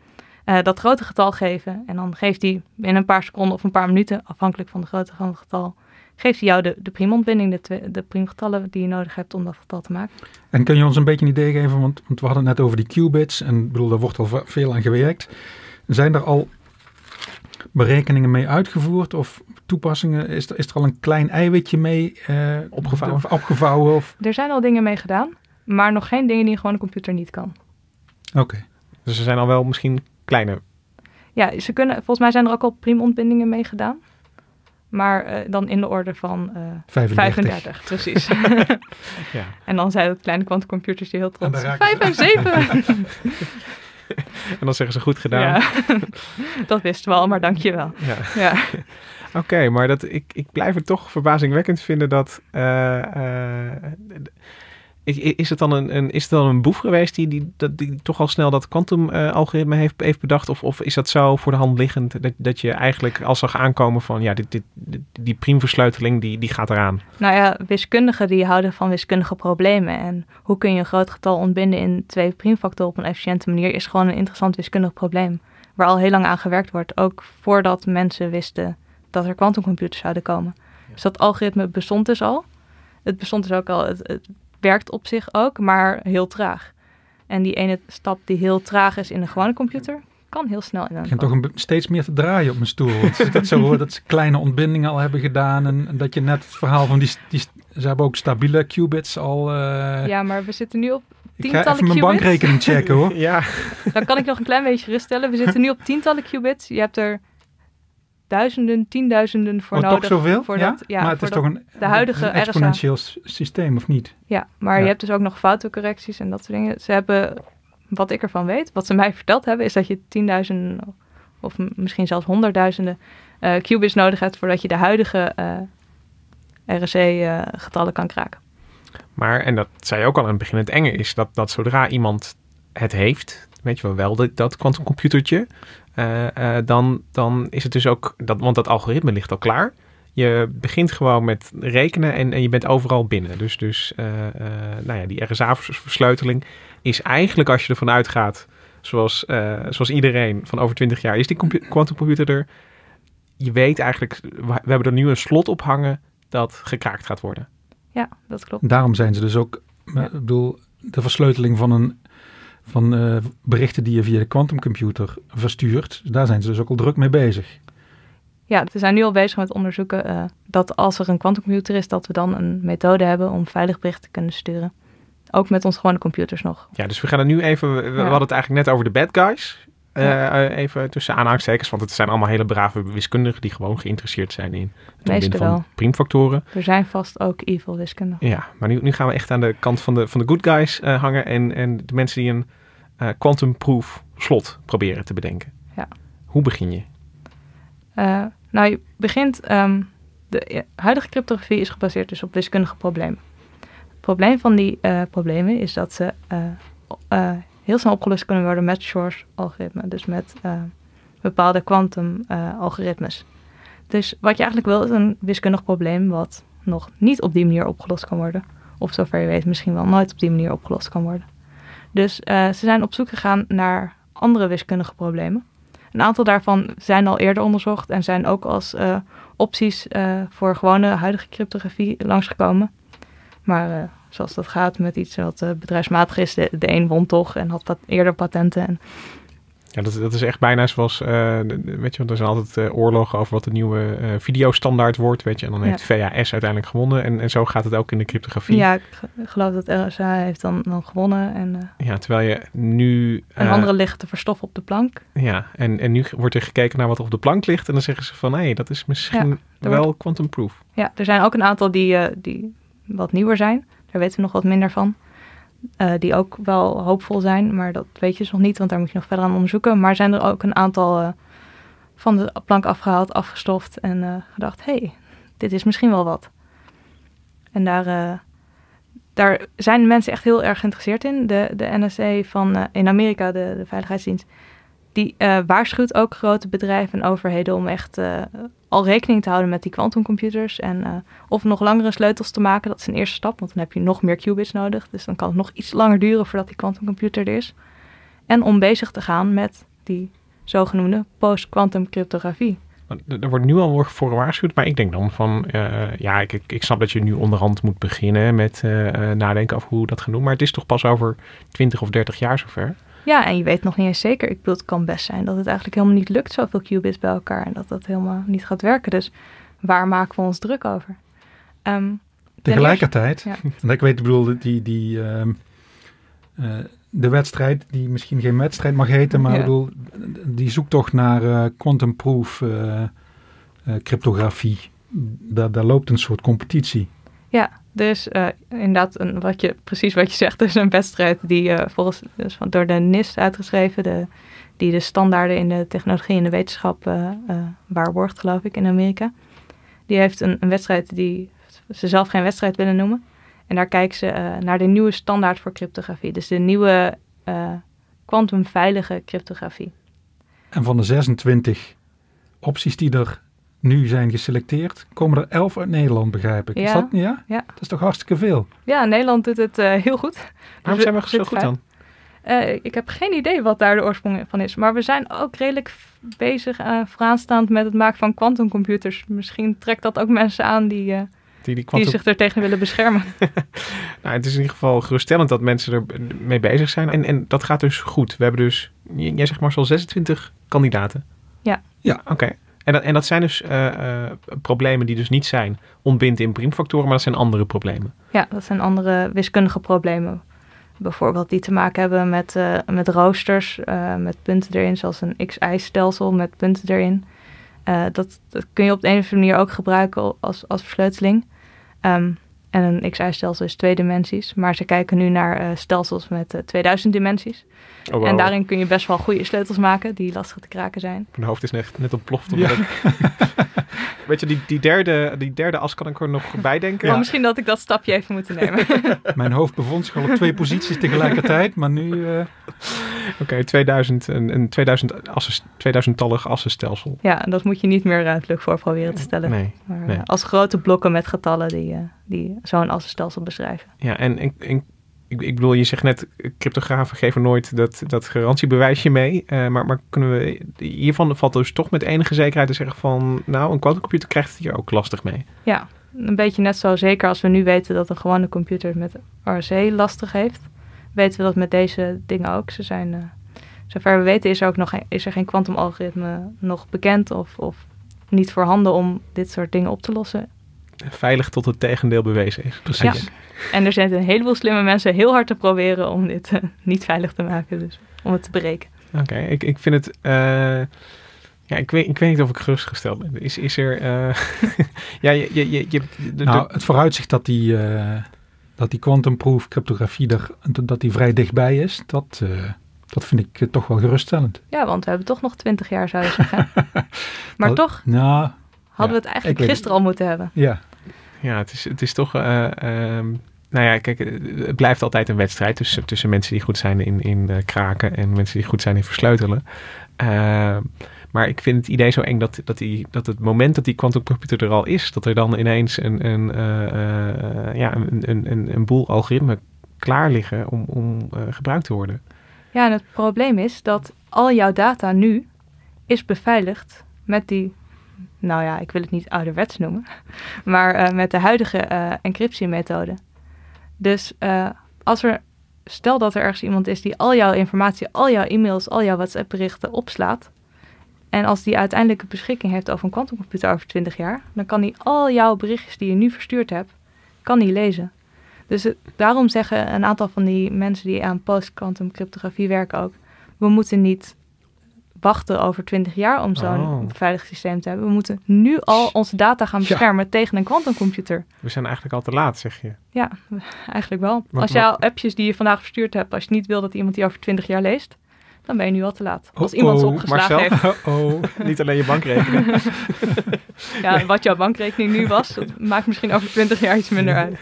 Uh, dat grote getal geven en dan geeft hij in een paar seconden of een paar minuten, afhankelijk van de grootte van het getal, geeft hij jou de, de priemontbinding, de, de priemgetallen die je nodig hebt om dat getal te maken. En kun je ons een beetje een idee geven, want, want we hadden het net over die qubits en ik bedoel, daar wordt al veel aan gewerkt. Zijn er al berekeningen mee uitgevoerd of toepassingen? Is er, is er al een klein eiwitje mee uh, opgevouwen? opgevouwen of? Er zijn al dingen mee gedaan, maar nog geen dingen die gewoon een computer niet kan. Oké. Dus er zijn al wel misschien kleine. Ja, ze kunnen, volgens mij zijn er ook al priemontbindingen mee gedaan. Maar uh, dan in de orde van uh, 35. 35. precies. ja. En dan zijn het kleine kwantumcomputers die heel trots zijn. 5 en 7! en dan zeggen ze goed gedaan. Ja, dat wisten we al, maar dankjewel. Ja. ja. Oké, okay, maar dat, ik, ik blijf het toch verbazingwekkend vinden dat... Uh, uh, is het dan een, een, is het dan een boef geweest die, die, dat, die toch al snel dat kwantum-algoritme uh, heeft, heeft bedacht? Of, of is dat zo voor de hand liggend dat, dat je eigenlijk al zag aankomen van ja, dit, dit, die priemversleuteling die, die gaat eraan? Nou ja, wiskundigen die houden van wiskundige problemen. En hoe kun je een groot getal ontbinden in twee priemfactoren op een efficiënte manier is gewoon een interessant wiskundig probleem. Waar al heel lang aan gewerkt wordt, ook voordat mensen wisten dat er kwantumcomputers zouden komen. Dus dat algoritme bestond dus al. Het bestond dus ook al, het, het werkt op zich ook, maar heel traag. En die ene stap die heel traag is in een gewone computer, kan heel snel in een. Ik begin toch een, steeds meer te draaien op mijn stoel. Dat zo hoor, dat ze kleine ontbindingen al hebben gedaan. En, en, dat je net het verhaal van die, die. Ze hebben ook stabiele qubits al. Uh, ja, maar we zitten nu op. Ik ga even mijn bankrekening checken hoor. ja. Dan kan ik nog een klein beetje geruststellen. We zitten nu op tientallen qubits. Je hebt er duizenden, tienduizenden voor oh, nodig. toch zoveel? Voor ja? Dat, ja, maar het is toch een, de huidige een exponentieel systeem, of niet? Ja, maar ja. je hebt dus ook nog foutencorrecties en dat soort dingen. Ze hebben, wat ik ervan weet, wat ze mij verteld hebben, is dat je tienduizenden of misschien zelfs honderdduizenden uh, qubits nodig hebt voordat je de huidige uh, RSC-getallen uh, kan kraken. Maar, en dat zei je ook al aan het begin, het enge is dat, dat zodra iemand het heeft, weet je wel wel, dat quantumcomputertje, uh, dan, dan is het dus ook, dat, want dat algoritme ligt al klaar. Je begint gewoon met rekenen en, en je bent overal binnen. Dus, dus uh, nou ja, die RSA-versleuteling is eigenlijk, als je ervan uitgaat, zoals, zoals iedereen van over 20 jaar, is die quantumcomputer er. Je weet eigenlijk, we hebben er nu een slot op hangen dat gekraakt gaat worden. Ja, dat klopt. Daarom zijn ze dus ook, ja. ik bedoel, de versleuteling van een van uh, berichten die je via de quantumcomputer verstuurt. Daar zijn ze dus ook al druk mee bezig. Ja, we zijn nu al bezig met onderzoeken uh, dat als er een quantumcomputer is, dat we dan een methode hebben om veilig berichten te kunnen sturen. Ook met onze gewone computers nog. Ja, dus we gaan er nu even. We, ja. hadden het eigenlijk net over de bad guys. Uh, ja. even tussen aanhalingstekens, want het zijn allemaal hele brave wiskundigen die gewoon geïnteresseerd zijn in het ontbinden van priemfactoren. Er zijn vast ook evil wiskundigen. Ja, maar nu, nu gaan we echt aan de kant van de, van de good guys uh, hangen en, en de mensen die een uh, quantum-proof slot proberen te bedenken. Ja. Hoe begin je? Nou, je begint. Um, de huidige cryptografie is gebaseerd dus op wiskundige problemen. Het probleem van die problemen is dat ze heel snel opgelost kunnen worden met Shor's algoritme, dus met bepaalde quantum algoritmes. Dus wat je eigenlijk wil is een wiskundig probleem wat nog niet op die manier opgelost kan worden. Of zover je weet misschien wel nooit op die manier opgelost kan worden. Dus uh, ze zijn op zoek gegaan naar andere wiskundige problemen. Een aantal daarvan zijn al eerder onderzocht en zijn ook als opties voor gewone huidige cryptografie langsgekomen. Maar zoals dat gaat met iets wat bedrijfsmatig is, de, de een won toch en had pat eerder patenten. En ja, dat, dat is echt bijna zoals, uh, weet je, want er zijn altijd uh, oorlogen over wat de nieuwe videostandaard wordt, weet je. En dan heeft. VHS uiteindelijk gewonnen en, en zo gaat het ook in de cryptografie. Ja, ik geloof dat RSA heeft dan, dan gewonnen. En, ja, terwijl je nu... en andere liggen te verstoffen op de plank. Ja, en, en nu wordt er gekeken naar wat op de plank ligt en dan zeggen ze van, hé, hey, dat is misschien ja, wel wordt... quantum proof. Ja, er zijn ook een aantal die, die wat nieuwer zijn. Daar weten we nog wat minder van. Uh, die ook wel hoopvol zijn, maar dat weet je dus nog niet, want daar moet je nog verder aan onderzoeken. Maar zijn er ook een aantal uh, van de plank afgehaald, afgestoft en uh, gedacht, hé, hey, dit is misschien wel wat. En daar, eh, daar zijn mensen echt heel erg geïnteresseerd in. De, de NSA van eh, in Amerika, de, de Veiligheidsdienst, die eh, waarschuwt ook grote bedrijven en overheden om echt eh, al rekening te houden met die quantumcomputers. En eh, of nog langere sleutels te maken. Dat is een eerste stap, want dan heb je nog meer qubits nodig. Dus dan kan het nog iets langer duren voordat die quantumcomputer er is. En om bezig te gaan met die zogenoemde post-quantum cryptografie. Er wordt nu al voor gewaarschuwd, maar ik denk dan van, eh, ja, ik, ik, snap dat je nu onderhand moet beginnen met eh, nadenken over hoe dat gaat doen, maar het is toch pas over 20 of 30 jaar zover? Ja, en je weet nog niet eens zeker. Ik bedoel, het kan best zijn dat het eigenlijk helemaal niet lukt, zoveel qubits bij elkaar. En dat dat helemaal niet gaat werken. Dus waar maken we ons druk over? Ehm, Tegelijkertijd, eerste- ja. en ik weet, ik bedoel, die, die, ehm, eh, de wedstrijd, die misschien geen wedstrijd mag heten, maar Ja. ik bedoel, die zoektocht naar eh, quantum proof eh, eh, cryptografie, daar, daar loopt een soort competitie. Ja, dus eh, inderdaad, een, wat je, precies wat je zegt, is een wedstrijd die eh, volgens dus van, door de NIST uitgeschreven, de, die de standaarden in de technologie en de wetenschap eh, waarborgt, geloof ik, in Amerika. Die heeft een, een wedstrijd die ze zelf geen wedstrijd willen noemen. En daar kijken ze naar de nieuwe standaard voor cryptografie. Dus de nieuwe kwantumveilige cryptografie. En van de 26 opties die er nu zijn geselecteerd, komen er 11 uit Nederland, begrijp ik. Is Ja. dat ja? Ja. Dat is toch hartstikke veel? Ja, Nederland doet het eh, heel goed. Waarom zijn we zo goed dan? Eh, ik heb geen idee wat daar de oorsprong van is. Maar we zijn ook redelijk bezig, eh vooraanstaand met het maken van quantumcomputers. Misschien trekt dat ook mensen aan die, eh, Die, die zich er tegen willen beschermen. Nou, het is in ieder geval geruststellend dat mensen er mee bezig zijn. En, en dat gaat dus goed. We hebben dus, jij zegt maar zoal 26 kandidaten. Ja. Ja. Oké. En, dat, en dat zijn dus eh, eh, problemen die dus niet zijn ontbind in priemfactoren, maar dat zijn andere problemen. ja, dat zijn andere wiskundige problemen. Bijvoorbeeld die te maken hebben met, eh, met roosters, met punten erin, zoals een XI-stelsel met punten erin. Dat, dat kun je op de een of andere manier ook gebruiken als, als versleuteling. Ehm, en een XI-stelsel is twee dimensies, maar ze kijken nu naar eh, stelsels met eh, 2000 dimensies. Oh, wow. En daarin kun je best wel goede sleutels maken die lastig te kraken zijn. Mijn hoofd is net, net ontploft. Ja. Weet je, die, die, derde, die derde as kan ik er nog bij denken. Maar misschien dat ik dat stapje even moet nemen. Mijn hoofd bevond zich al op twee posities tegelijkertijd, maar nu... eh, Oké, 2000, een, een 2000 assen, 2000-tallig assenstelsel. ja, en dat moet je niet meer ruimtelijk voor proberen te stellen. Nee. Maar nee. eh, als grote blokken met getallen die, eh, die zo'n assenstelsel beschrijven. Ja, en, en, en ik, ik bedoel, je zegt net, cryptografen geven nooit dat, dat garantiebewijsje mee. Eh, maar, maar kunnen we, hiervan valt dus toch met enige zekerheid te zeggen van, nou, een quantumcomputer krijgt het hier ook lastig mee. Ja, een beetje net zo zeker als we nu weten dat een gewone computer met RC lastig heeft. Weten we dat met deze dingen ook. Ze zijn, eh, zover we weten is er ook nog geen, is er geen kwantumalgoritme nog bekend of, of niet voorhanden om dit soort dingen op te lossen. Veilig tot het tegendeel bewezen is. Precies. Ja. En er zijn een heleboel slimme mensen heel hard te proberen om dit eh, niet veilig te maken, dus om het te berekenen. Oké, ik, ik vind het... eh, ja, ik weet, ik weet niet of ik gerustgesteld ben. Is, is er... eh, ja, je... je, je, je de- nou, het vooruitzicht dat die, eh, dat die quantum proof cryptografie er, dat die vrij dichtbij is, dat, eh, dat vind ik toch wel geruststellend. Ja, want we hebben toch nog twintig jaar, zou je zeggen. maar toch Nou, hadden ja, we het eigenlijk gisteren al moeten hebben. ja. Ja, het is, het is toch... eh, ehm, nou ja, kijk, eh, het blijft altijd een wedstrijd tussen, tussen mensen die goed zijn in, in eh, kraken en mensen die goed zijn in versleutelen. Ehm, maar ik vind het idee zo eng dat, dat, die, dat het moment dat die quantumcomputer er al is, dat er dan ineens een, een, eh, eh, ja, een, een, een, een boel algoritmen klaar liggen om, om eh, gebruikt te worden. Ja, en het probleem is dat al jouw data nu is beveiligd met die, nou ja, ik wil het niet ouderwets noemen, maar eh, met de huidige eh, encryptiemethode. Dus eh, als er, stel dat er ergens iemand is die al jouw informatie, al jouw e-mails, al jouw WhatsApp-berichten opslaat. En als die uiteindelijk beschikking heeft over een quantumcomputer over 20 jaar, dan kan hij al jouw berichtjes die je nu verstuurd hebt, kan hij lezen. Dus daarom zeggen een aantal van die mensen die aan post-quantum cryptografie werken ook, we moeten niet wachten over 20 jaar om zo'n Oh. beveiligd systeem te hebben. We moeten nu al onze data gaan Ja. beschermen tegen een quantumcomputer. We zijn eigenlijk al te laat, zeg je. Ja, eigenlijk wel. Als jij al appjes die je vandaag verstuurd hebt, als je niet wil dat iemand die over 20 jaar leest, dan ben je nu al te laat. Als Oh, iemand ze opgeslagen Marcel? heeft. Oh, oh. Niet alleen je bankrekening. Ja, wat jouw bankrekening nu was, dat maakt misschien over 20 jaar iets minder uit.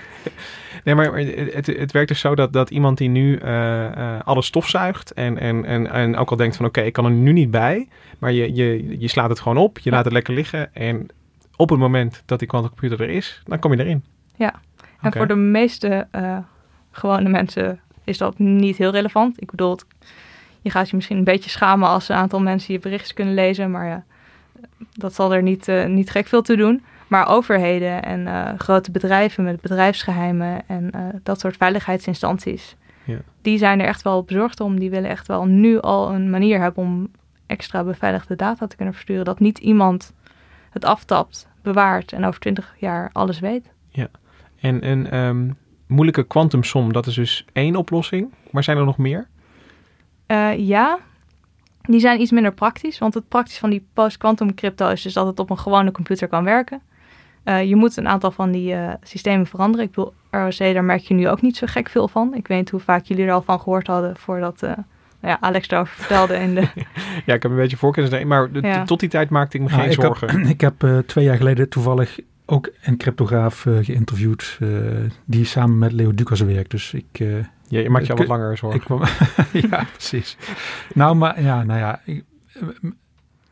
Nee, maar het, het werkt dus zo dat, dat iemand die nu eh alles stofzuigt en, en, en, en ook al denkt van oké, ik kan er nu niet bij, maar je, je, je slaat het gewoon op, je laat het lekker liggen en op het moment dat die quantumcomputer er is, dan kom je erin. Ja, en voor de meeste eh, gewone mensen is dat niet heel relevant. Ik bedoel, je gaat je misschien een beetje schamen als een aantal mensen je berichtjes kunnen lezen, maar ja, dat zal er niet, niet gek veel te doen. Maar overheden en eh, grote bedrijven met bedrijfsgeheimen en eh, dat soort veiligheidsinstanties, Ja. die zijn er echt wel bezorgd om. Die willen echt wel nu al een manier hebben om extra beveiligde data te kunnen versturen. Dat niet iemand het aftapt, bewaart en over 20 jaar alles weet. En een ehm, moeilijke kwantumsom, dat is dus één oplossing, maar zijn er nog meer? Eh, ja, die zijn iets minder praktisch. Want het praktisch van die post-quantum crypto is dus dat het op een gewone computer kan werken. Eh, je moet een aantal van die eh, systemen veranderen. Ik bedoel, ROC, daar merk je nu ook niet zo gek veel van. Ik weet niet hoe vaak jullie er al van gehoord hadden voordat eh, nou ja, Alex daarover vertelde in de... Ja, ik heb een beetje voorkennis, maar de- Ja. tot die tijd maakte ik me Nou, geen ik zorgen. Heb, ik heb eh, twee jaar geleden toevallig ook een cryptograaf eh, geïnterviewd. eh, die samen met Leo Ducas werkt. Dus ik... eh, Ja, je maakt je al wat langer zorgen. ik kwam, ja, precies. Nou, maar ja, nou ja. ik-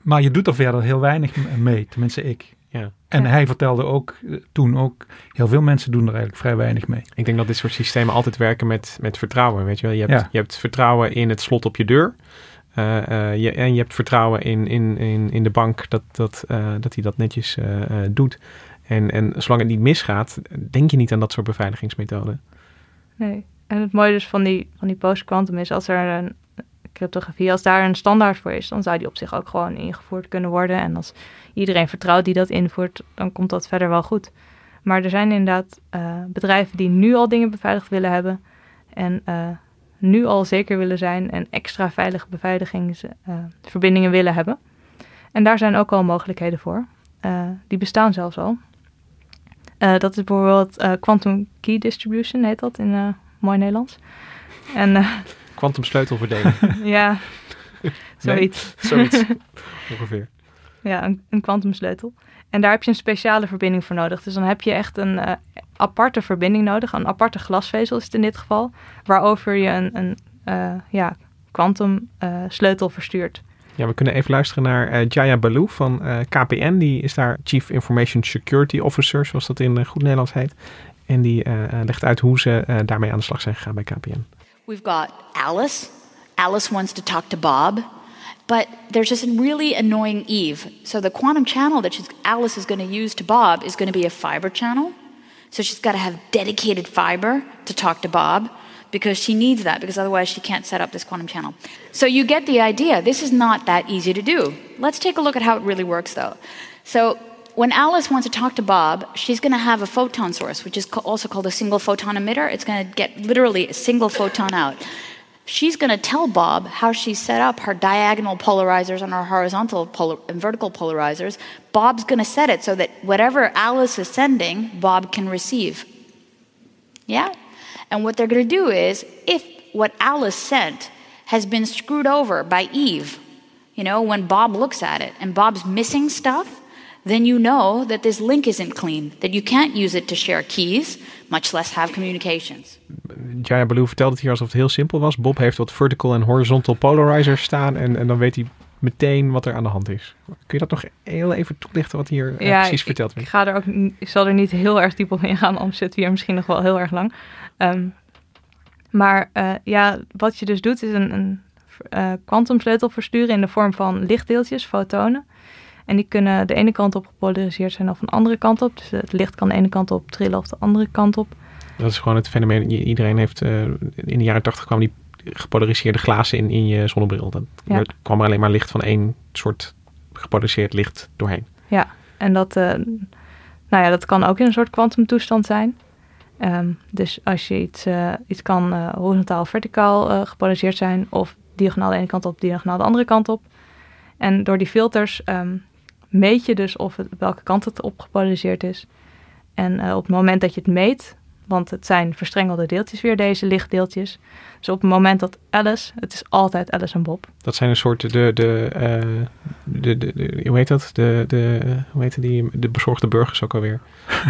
maar je doet er verder heel weinig mee. Tenminste, ik. Ja. En Ja. hij vertelde ook eh, toen ook, heel veel mensen doen er eigenlijk vrij weinig mee. Ik denk dat dit soort systemen altijd werken met, met vertrouwen. Weet je, wel? Je, hebt, Ja. je hebt vertrouwen in het slot op je deur. Eh, eh, je, en je hebt vertrouwen in, in, in, in de bank dat, dat, eh, dat hij dat netjes eh, eh, doet. En, en zolang het niet misgaat, denk je niet aan dat soort beveiligingsmethoden. Nee. En het mooie dus van die, van die post-quantum is als er een als daar een standaard voor is, dan zou die op zich ook gewoon ingevoerd kunnen worden. En als iedereen vertrouwt die dat invoert, dan komt dat verder wel goed. Maar er zijn inderdaad eh, bedrijven die nu al dingen beveiligd willen hebben en eh, nu al zeker willen zijn en extra veilige beveiligingsverbindingen willen hebben. En daar zijn ook al mogelijkheden voor. Eh, die bestaan zelfs al. Eh, dat is bijvoorbeeld eh, Quantum Key Distribution, heet dat in eh, mooi Nederlands. En eh, Quantum sleutelverdeling. ja, zoiets. Zoiets. Ongeveer. Ja, een, kwantumsleutel. En daar heb je een speciale verbinding voor nodig. Dus dan heb je echt een eh, aparte verbinding nodig. Een aparte glasvezel is het in dit geval. Waarover je een, een eh, ja, kwantum eh, sleutel verstuurt. Ja, we kunnen even luisteren naar eh, Jaya Baloo van eh, KPN. Die is daar Chief Information Security Officer, zoals dat in goed Nederlands heet. En die legt uit hoe ze eh, daarmee aan de slag zijn gegaan bij KPN. We've got Alice. Alice wants to talk to Bob, but there's this really annoying Eve. So the quantum channel that Alice is going to use to Bob is going to be a fiber channel. So she's got to have dedicated fiber to talk to Bob because she needs that because otherwise she can't set up this quantum channel. So you get the idea. This is not that easy to do. Let's take a look at how it really works though. So when Alice wants to talk to Bob, she's going to have a photon source, which is also called a single photon emitter. It's going to get literally a single photon out. She's going to tell Bob how she set up her diagonal polarizers and her horizontal polar- and vertical polarizers. Bob's going to set it so that whatever Alice is sending, Bob can receive. Yeah? And what they're going to do is, if what Alice sent has been screwed over by Eve, you know, when Bob looks at it and Bob's missing stuff, then you know that this link isn't clean, that you can't use it to share keys, much less have communications. Jaya Baloo vertelt het hier alsof het heel simpel was. Bob heeft wat vertical en horizontal polarizers staan en, en dan weet hij meteen wat er aan de hand is. Kun je dat nog heel even toelichten wat hier eh, precies ik, verteld ik, werd? ga er ook, ik zal er niet heel erg diep op ingaan, anders zitten we hier misschien nog wel heel erg lang. Ehm, maar eh, ja, wat je dus doet is een, een eh, kwantumsleutel versturen in de vorm van lichtdeeltjes, fotonen. En die kunnen de ene kant op gepolariseerd zijn of een andere kant op. Dus het licht kan de ene kant op trillen of de andere kant op. Dat is gewoon het fenomeen. Iedereen heeft eh, in de jaren 80 kwamen die gepolariseerde glazen in, in je zonnebril. Dan Ja. kwam er alleen maar licht van één soort gepolariseerd licht doorheen. Ja, en dat, eh, nou ja, dat kan ook in een soort kwantumtoestand zijn. Ehm, dus als je iets, eh, iets kan eh, horizontaal of verticaal gepolariseerd zijn, of diagonaal de ene kant op, diagonaal de andere kant op. En door die filters ehm, meet je dus of het, welke kant het op gepolariseerd is. En eh, op het moment dat je het meet, Want het zijn verstrengelde deeltjes weer, deze lichtdeeltjes. Dus op het moment dat Alice, het is altijd Alice en Bob. Dat zijn een soort de, de, eh, de, de, de- hoe heet dat? De, de, hoe heet die, de bezorgde burgers ook alweer?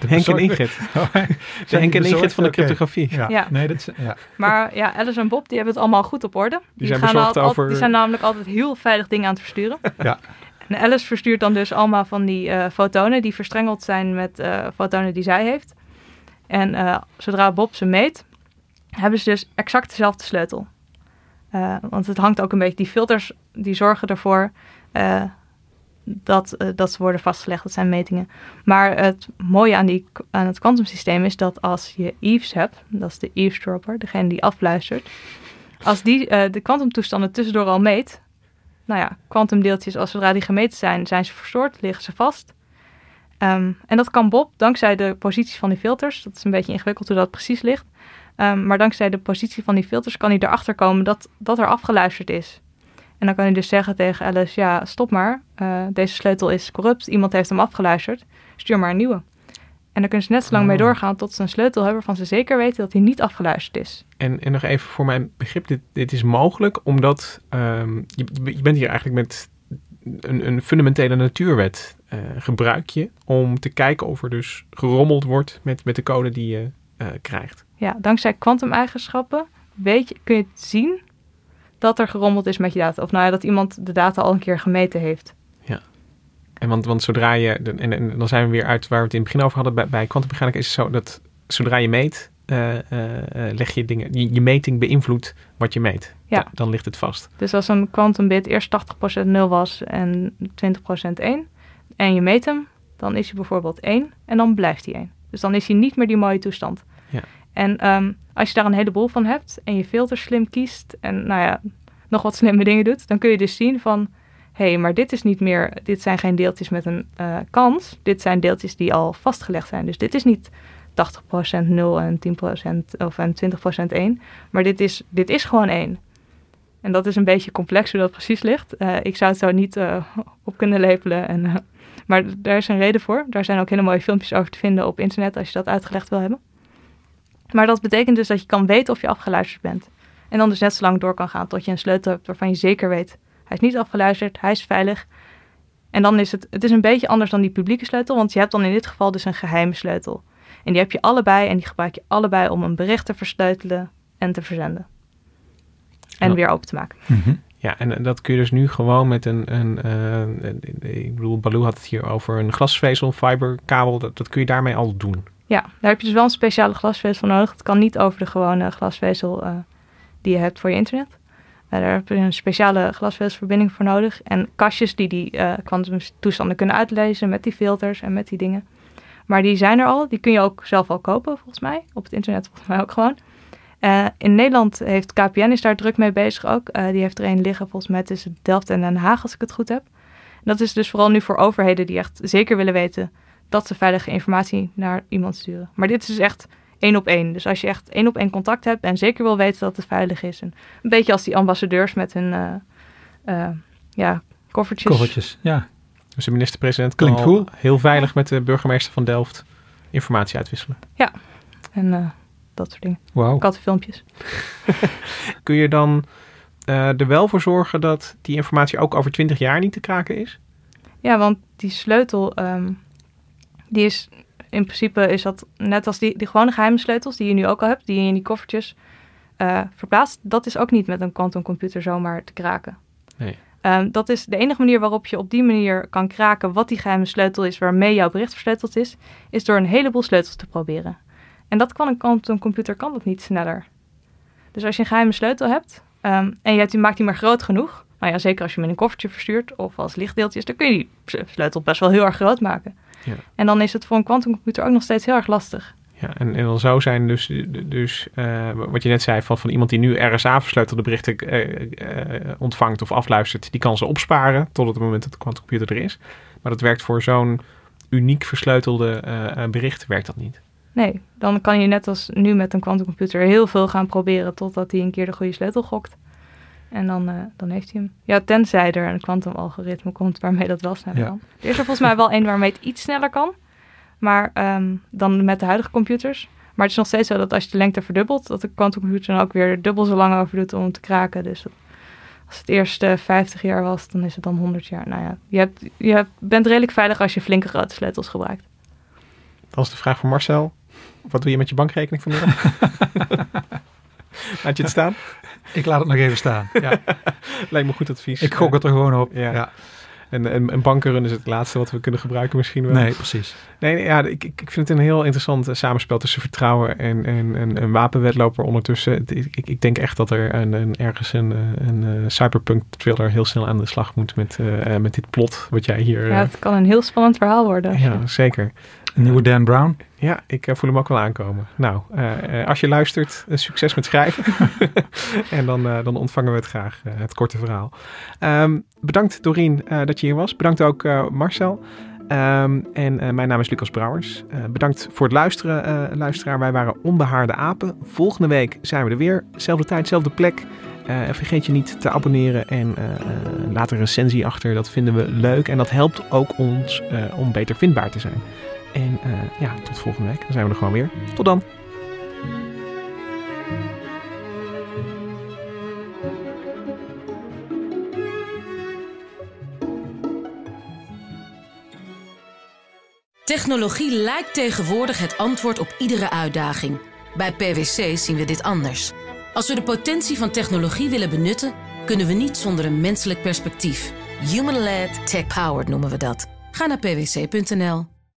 De Henk en Ingrid. Oh, De Henk en? Ingrid van de cryptografie. Ja. Ja. Nee, dat is, ja. Maar ja, Alice en Bob, die hebben het allemaal goed op orde. Die, zijn gaan al- over- die zijn namelijk altijd heel veilig dingen aan het versturen. Ja. En Alice verstuurt dan dus allemaal van die eh, fotonen die verstrengeld zijn met eh, fotonen die zij heeft. En eh, zodra Bob ze meet, hebben ze dus exact dezelfde sleutel. Want het hangt ook een beetje, die filters die zorgen ervoor dat, dat ze worden vastgelegd. Dat zijn metingen. Maar het mooie aan, die, aan het kwantumsysteem is dat als je Eves hebt, dat is de eavesdropper, degene die afluistert. Als die de kwantumtoestanden tussendoor al meet, nou ja, kwantumdeeltjes, als zodra die gemeten zijn, zijn ze verstoord, liggen ze vast. Ehm, en dat kan Bob dankzij de positie van die filters. Dat is een beetje ingewikkeld hoe dat precies ligt. Ehm, maar dankzij de positie van die filters kan hij erachter komen dat, dat er afgeluisterd is. En dan kan hij dus zeggen tegen Alice, ja, stop maar. eh, deze sleutel is corrupt, iemand heeft hem afgeluisterd. Stuur maar een nieuwe. En dan kunnen ze net zo lang mee Oh. doorgaan tot ze een sleutel hebben waarvan ze zeker weten dat hij niet afgeluisterd is. En, en nog even voor mijn begrip, dit, dit is mogelijk omdat ehm, je, je bent hier eigenlijk met een, een fundamentele natuurwet eh, gebruik je om te kijken of er dus gerommeld wordt met, met de code die je eh, krijgt. Ja, dankzij kwantumeigenschappen weet je, kun je zien dat er gerommeld is met je data. Of nou ja, dat iemand de data al een keer gemeten heeft. En want, want zodra je, en, en dan zijn we weer uit waar we het in het begin over hadden, bij, bij kwantummechanica is het zo dat zodra je meet, eh, eh, eh, leg je dingen, je, je meting beïnvloedt wat je meet. Ja. Da- dan ligt het vast. Dus als een kwantumbit eerst 80% 0 was en 20% 1 en je meet hem, dan is hij bijvoorbeeld 1 en dan blijft hij 1. Dus dan is hij niet meer die mooie toestand. Ja. En ehm, als je daar een heleboel van hebt en je filters slim kiest en nou ja, nog wat slimme dingen doet, dan kun je dus zien van, hé, hey, maar dit is niet meer, dit zijn geen deeltjes met een eh, kans, dit zijn deeltjes die al vastgelegd zijn. Dus dit is niet 80% 0 en 10% of en 20% 1, maar dit is, dit is gewoon 1. En dat is een beetje complex hoe dat precies ligt. Eh, ik zou het zo niet eh, op kunnen lepelen. En, maar daar is een reden voor. Daar zijn ook hele mooie filmpjes over te vinden op internet als je dat uitgelegd wil hebben. Maar dat betekent dus dat je kan weten of je afgeluisterd bent. En dan dus net zo lang door kan gaan tot je een sleutel hebt waarvan je zeker weet. Hij is niet afgeluisterd, hij is veilig. En dan is het, het is een beetje anders dan die publieke sleutel. Want je hebt dan in dit geval dus een geheime sleutel. En die heb je allebei en die gebruik je allebei om een bericht te versleutelen en te verzenden. En weer open te maken. Ja, en dat kun je dus nu gewoon met een, een, eh, een- ik bedoel, Baloo had het hier over een glasvezel, fiberkabel, dat, dat kun je daarmee al doen. Ja, daar heb je dus wel een speciale glasvezel voor nodig. Het kan niet over de gewone glasvezel eh, die je hebt voor je internet. Daar heb je een speciale glasvezelverbinding voor nodig. En kastjes die die eh, kwantumtoestanden kunnen uitlezen met die filters en met die dingen. Maar die zijn er al. Die kun je ook zelf al kopen, volgens mij. Op het internet volgens mij ook gewoon. Eh, in Nederland heeft KPN is daar druk mee bezig ook. Eh, die heeft er een liggen, volgens mij tussen Delft en Den Haag, als ik het goed heb. Dat is dus vooral nu voor overheden die echt zeker willen weten dat ze veilige informatie naar iemand sturen. Maar dit is dus echt één op één. Dus als je echt één op één contact hebt en zeker wil weten dat het veilig is. En een beetje als die ambassadeurs met hun eh, eh, ja, koffertjes. Koffertjes, ja. Dus de minister-president kan Klinkt cool. heel veilig met de burgemeester van Delft informatie uitwisselen. En eh, dat soort dingen. Wauw. Kattenfilmpjes. Kun je dan eh, er wel voor zorgen dat die informatie ook over 20 jaar niet te kraken is? Ja, want die sleutel, ehm, die is in principe is dat net als die, die gewone geheime sleutels die je nu ook al hebt, die je in die koffertjes eh, verplaatst. Dat is ook niet met een quantumcomputer zomaar te kraken. Nee. Ehm, dat is de enige manier waarop je op die manier kan kraken wat die geheime sleutel is waarmee jouw bericht versleuteld is, is door een heleboel sleutels te proberen. En dat kan een quantumcomputer kan dat niet sneller. Dus als je een geheime sleutel hebt ehm, en je hebt die, maakt die maar groot genoeg, nou ja, zeker als je hem in een koffertje verstuurt of als lichtdeeltjes, dan kun je die sleutel best wel heel erg groot maken. Ja. En dan is het voor een quantumcomputer ook nog steeds heel erg lastig. Ja, en, en dan zou zijn dus, dus eh, wat je net zei, van, van iemand die nu RSA-versleutelde berichten eh, eh, ontvangt of afluistert, die kan ze opsparen tot het moment dat de quantumcomputer er is. Maar dat werkt voor zo'n uniek versleutelde bericht, werkt dat niet. Nee, dan kan je net als nu met een quantumcomputer heel veel gaan proberen totdat hij een keer de goede sleutel gokt. En dan, eh, dan heeft hij hem. Ja, tenzij er een kwantumalgoritme komt waarmee dat wel sneller Ja. kan. Er is er volgens mij wel één waarmee het iets sneller kan. maar ehm, dan met de huidige computers. Maar het is nog steeds zo dat als je de lengte verdubbelt, dat de quantumcomputer dan ook weer dubbel zo lang over doet om te kraken. Dus dat- als het eerst eh, 50 jaar was, dan is het dan 100 jaar. Nou ja, je, hebt, je hebt- bent redelijk veilig als je flinke grote sleutels gebruikt. Dan is de vraag voor Marcel. Wat doe je met je bankrekening vanmiddag? Laat je het staan? Ik laat het nog even staan. Ja. Lijkt me goed advies. Ik gok het er gewoon op. Ja. Ja. En, en, en bankenrun is het laatste wat we kunnen gebruiken misschien wel. Nee, precies. Nee, nee, ja, ik, ik ik vind het een heel interessant eh, samenspel tussen vertrouwen en, en, en een wapenwedloper ondertussen. Ik, ik denk echt dat er een, een, ergens een, eh, een, eh, cyberpunk thriller heel snel aan de slag moet met, met dit plot wat jij hier... Ja, het kan een heel spannend verhaal worden. ja, zeker. Nieuwe Dan Brown. Ja, ik eh, voel hem ook wel aankomen. Nou, eh, eh, als je luistert, succes met schrijven. en dan, dan ontvangen we het graag, het korte verhaal. Ehm, bedankt Doreen eh, dat je hier was. Bedankt ook Marcel. Ehm, en mijn naam is Lucas Brouwers. Bedankt voor het luisteren, luisteraar. Wij waren Onbehaarde Apen. Volgende week zijn we er weer. Zelfde tijd, zelfde plek. Vergeet je niet te abonneren en laat een recensie achter. Dat vinden we leuk. En dat helpt ook ons om beter vindbaar te zijn. En eh, ja, tot volgende week. Dan zijn we er gewoon weer. Tot dan. Technologie lijkt tegenwoordig het antwoord op iedere uitdaging. Bij PwC zien we dit anders. Als we de potentie van technologie willen benutten, kunnen we niet zonder een menselijk perspectief. Human-led, tech-powered noemen we dat. Ga naar pwc.nl.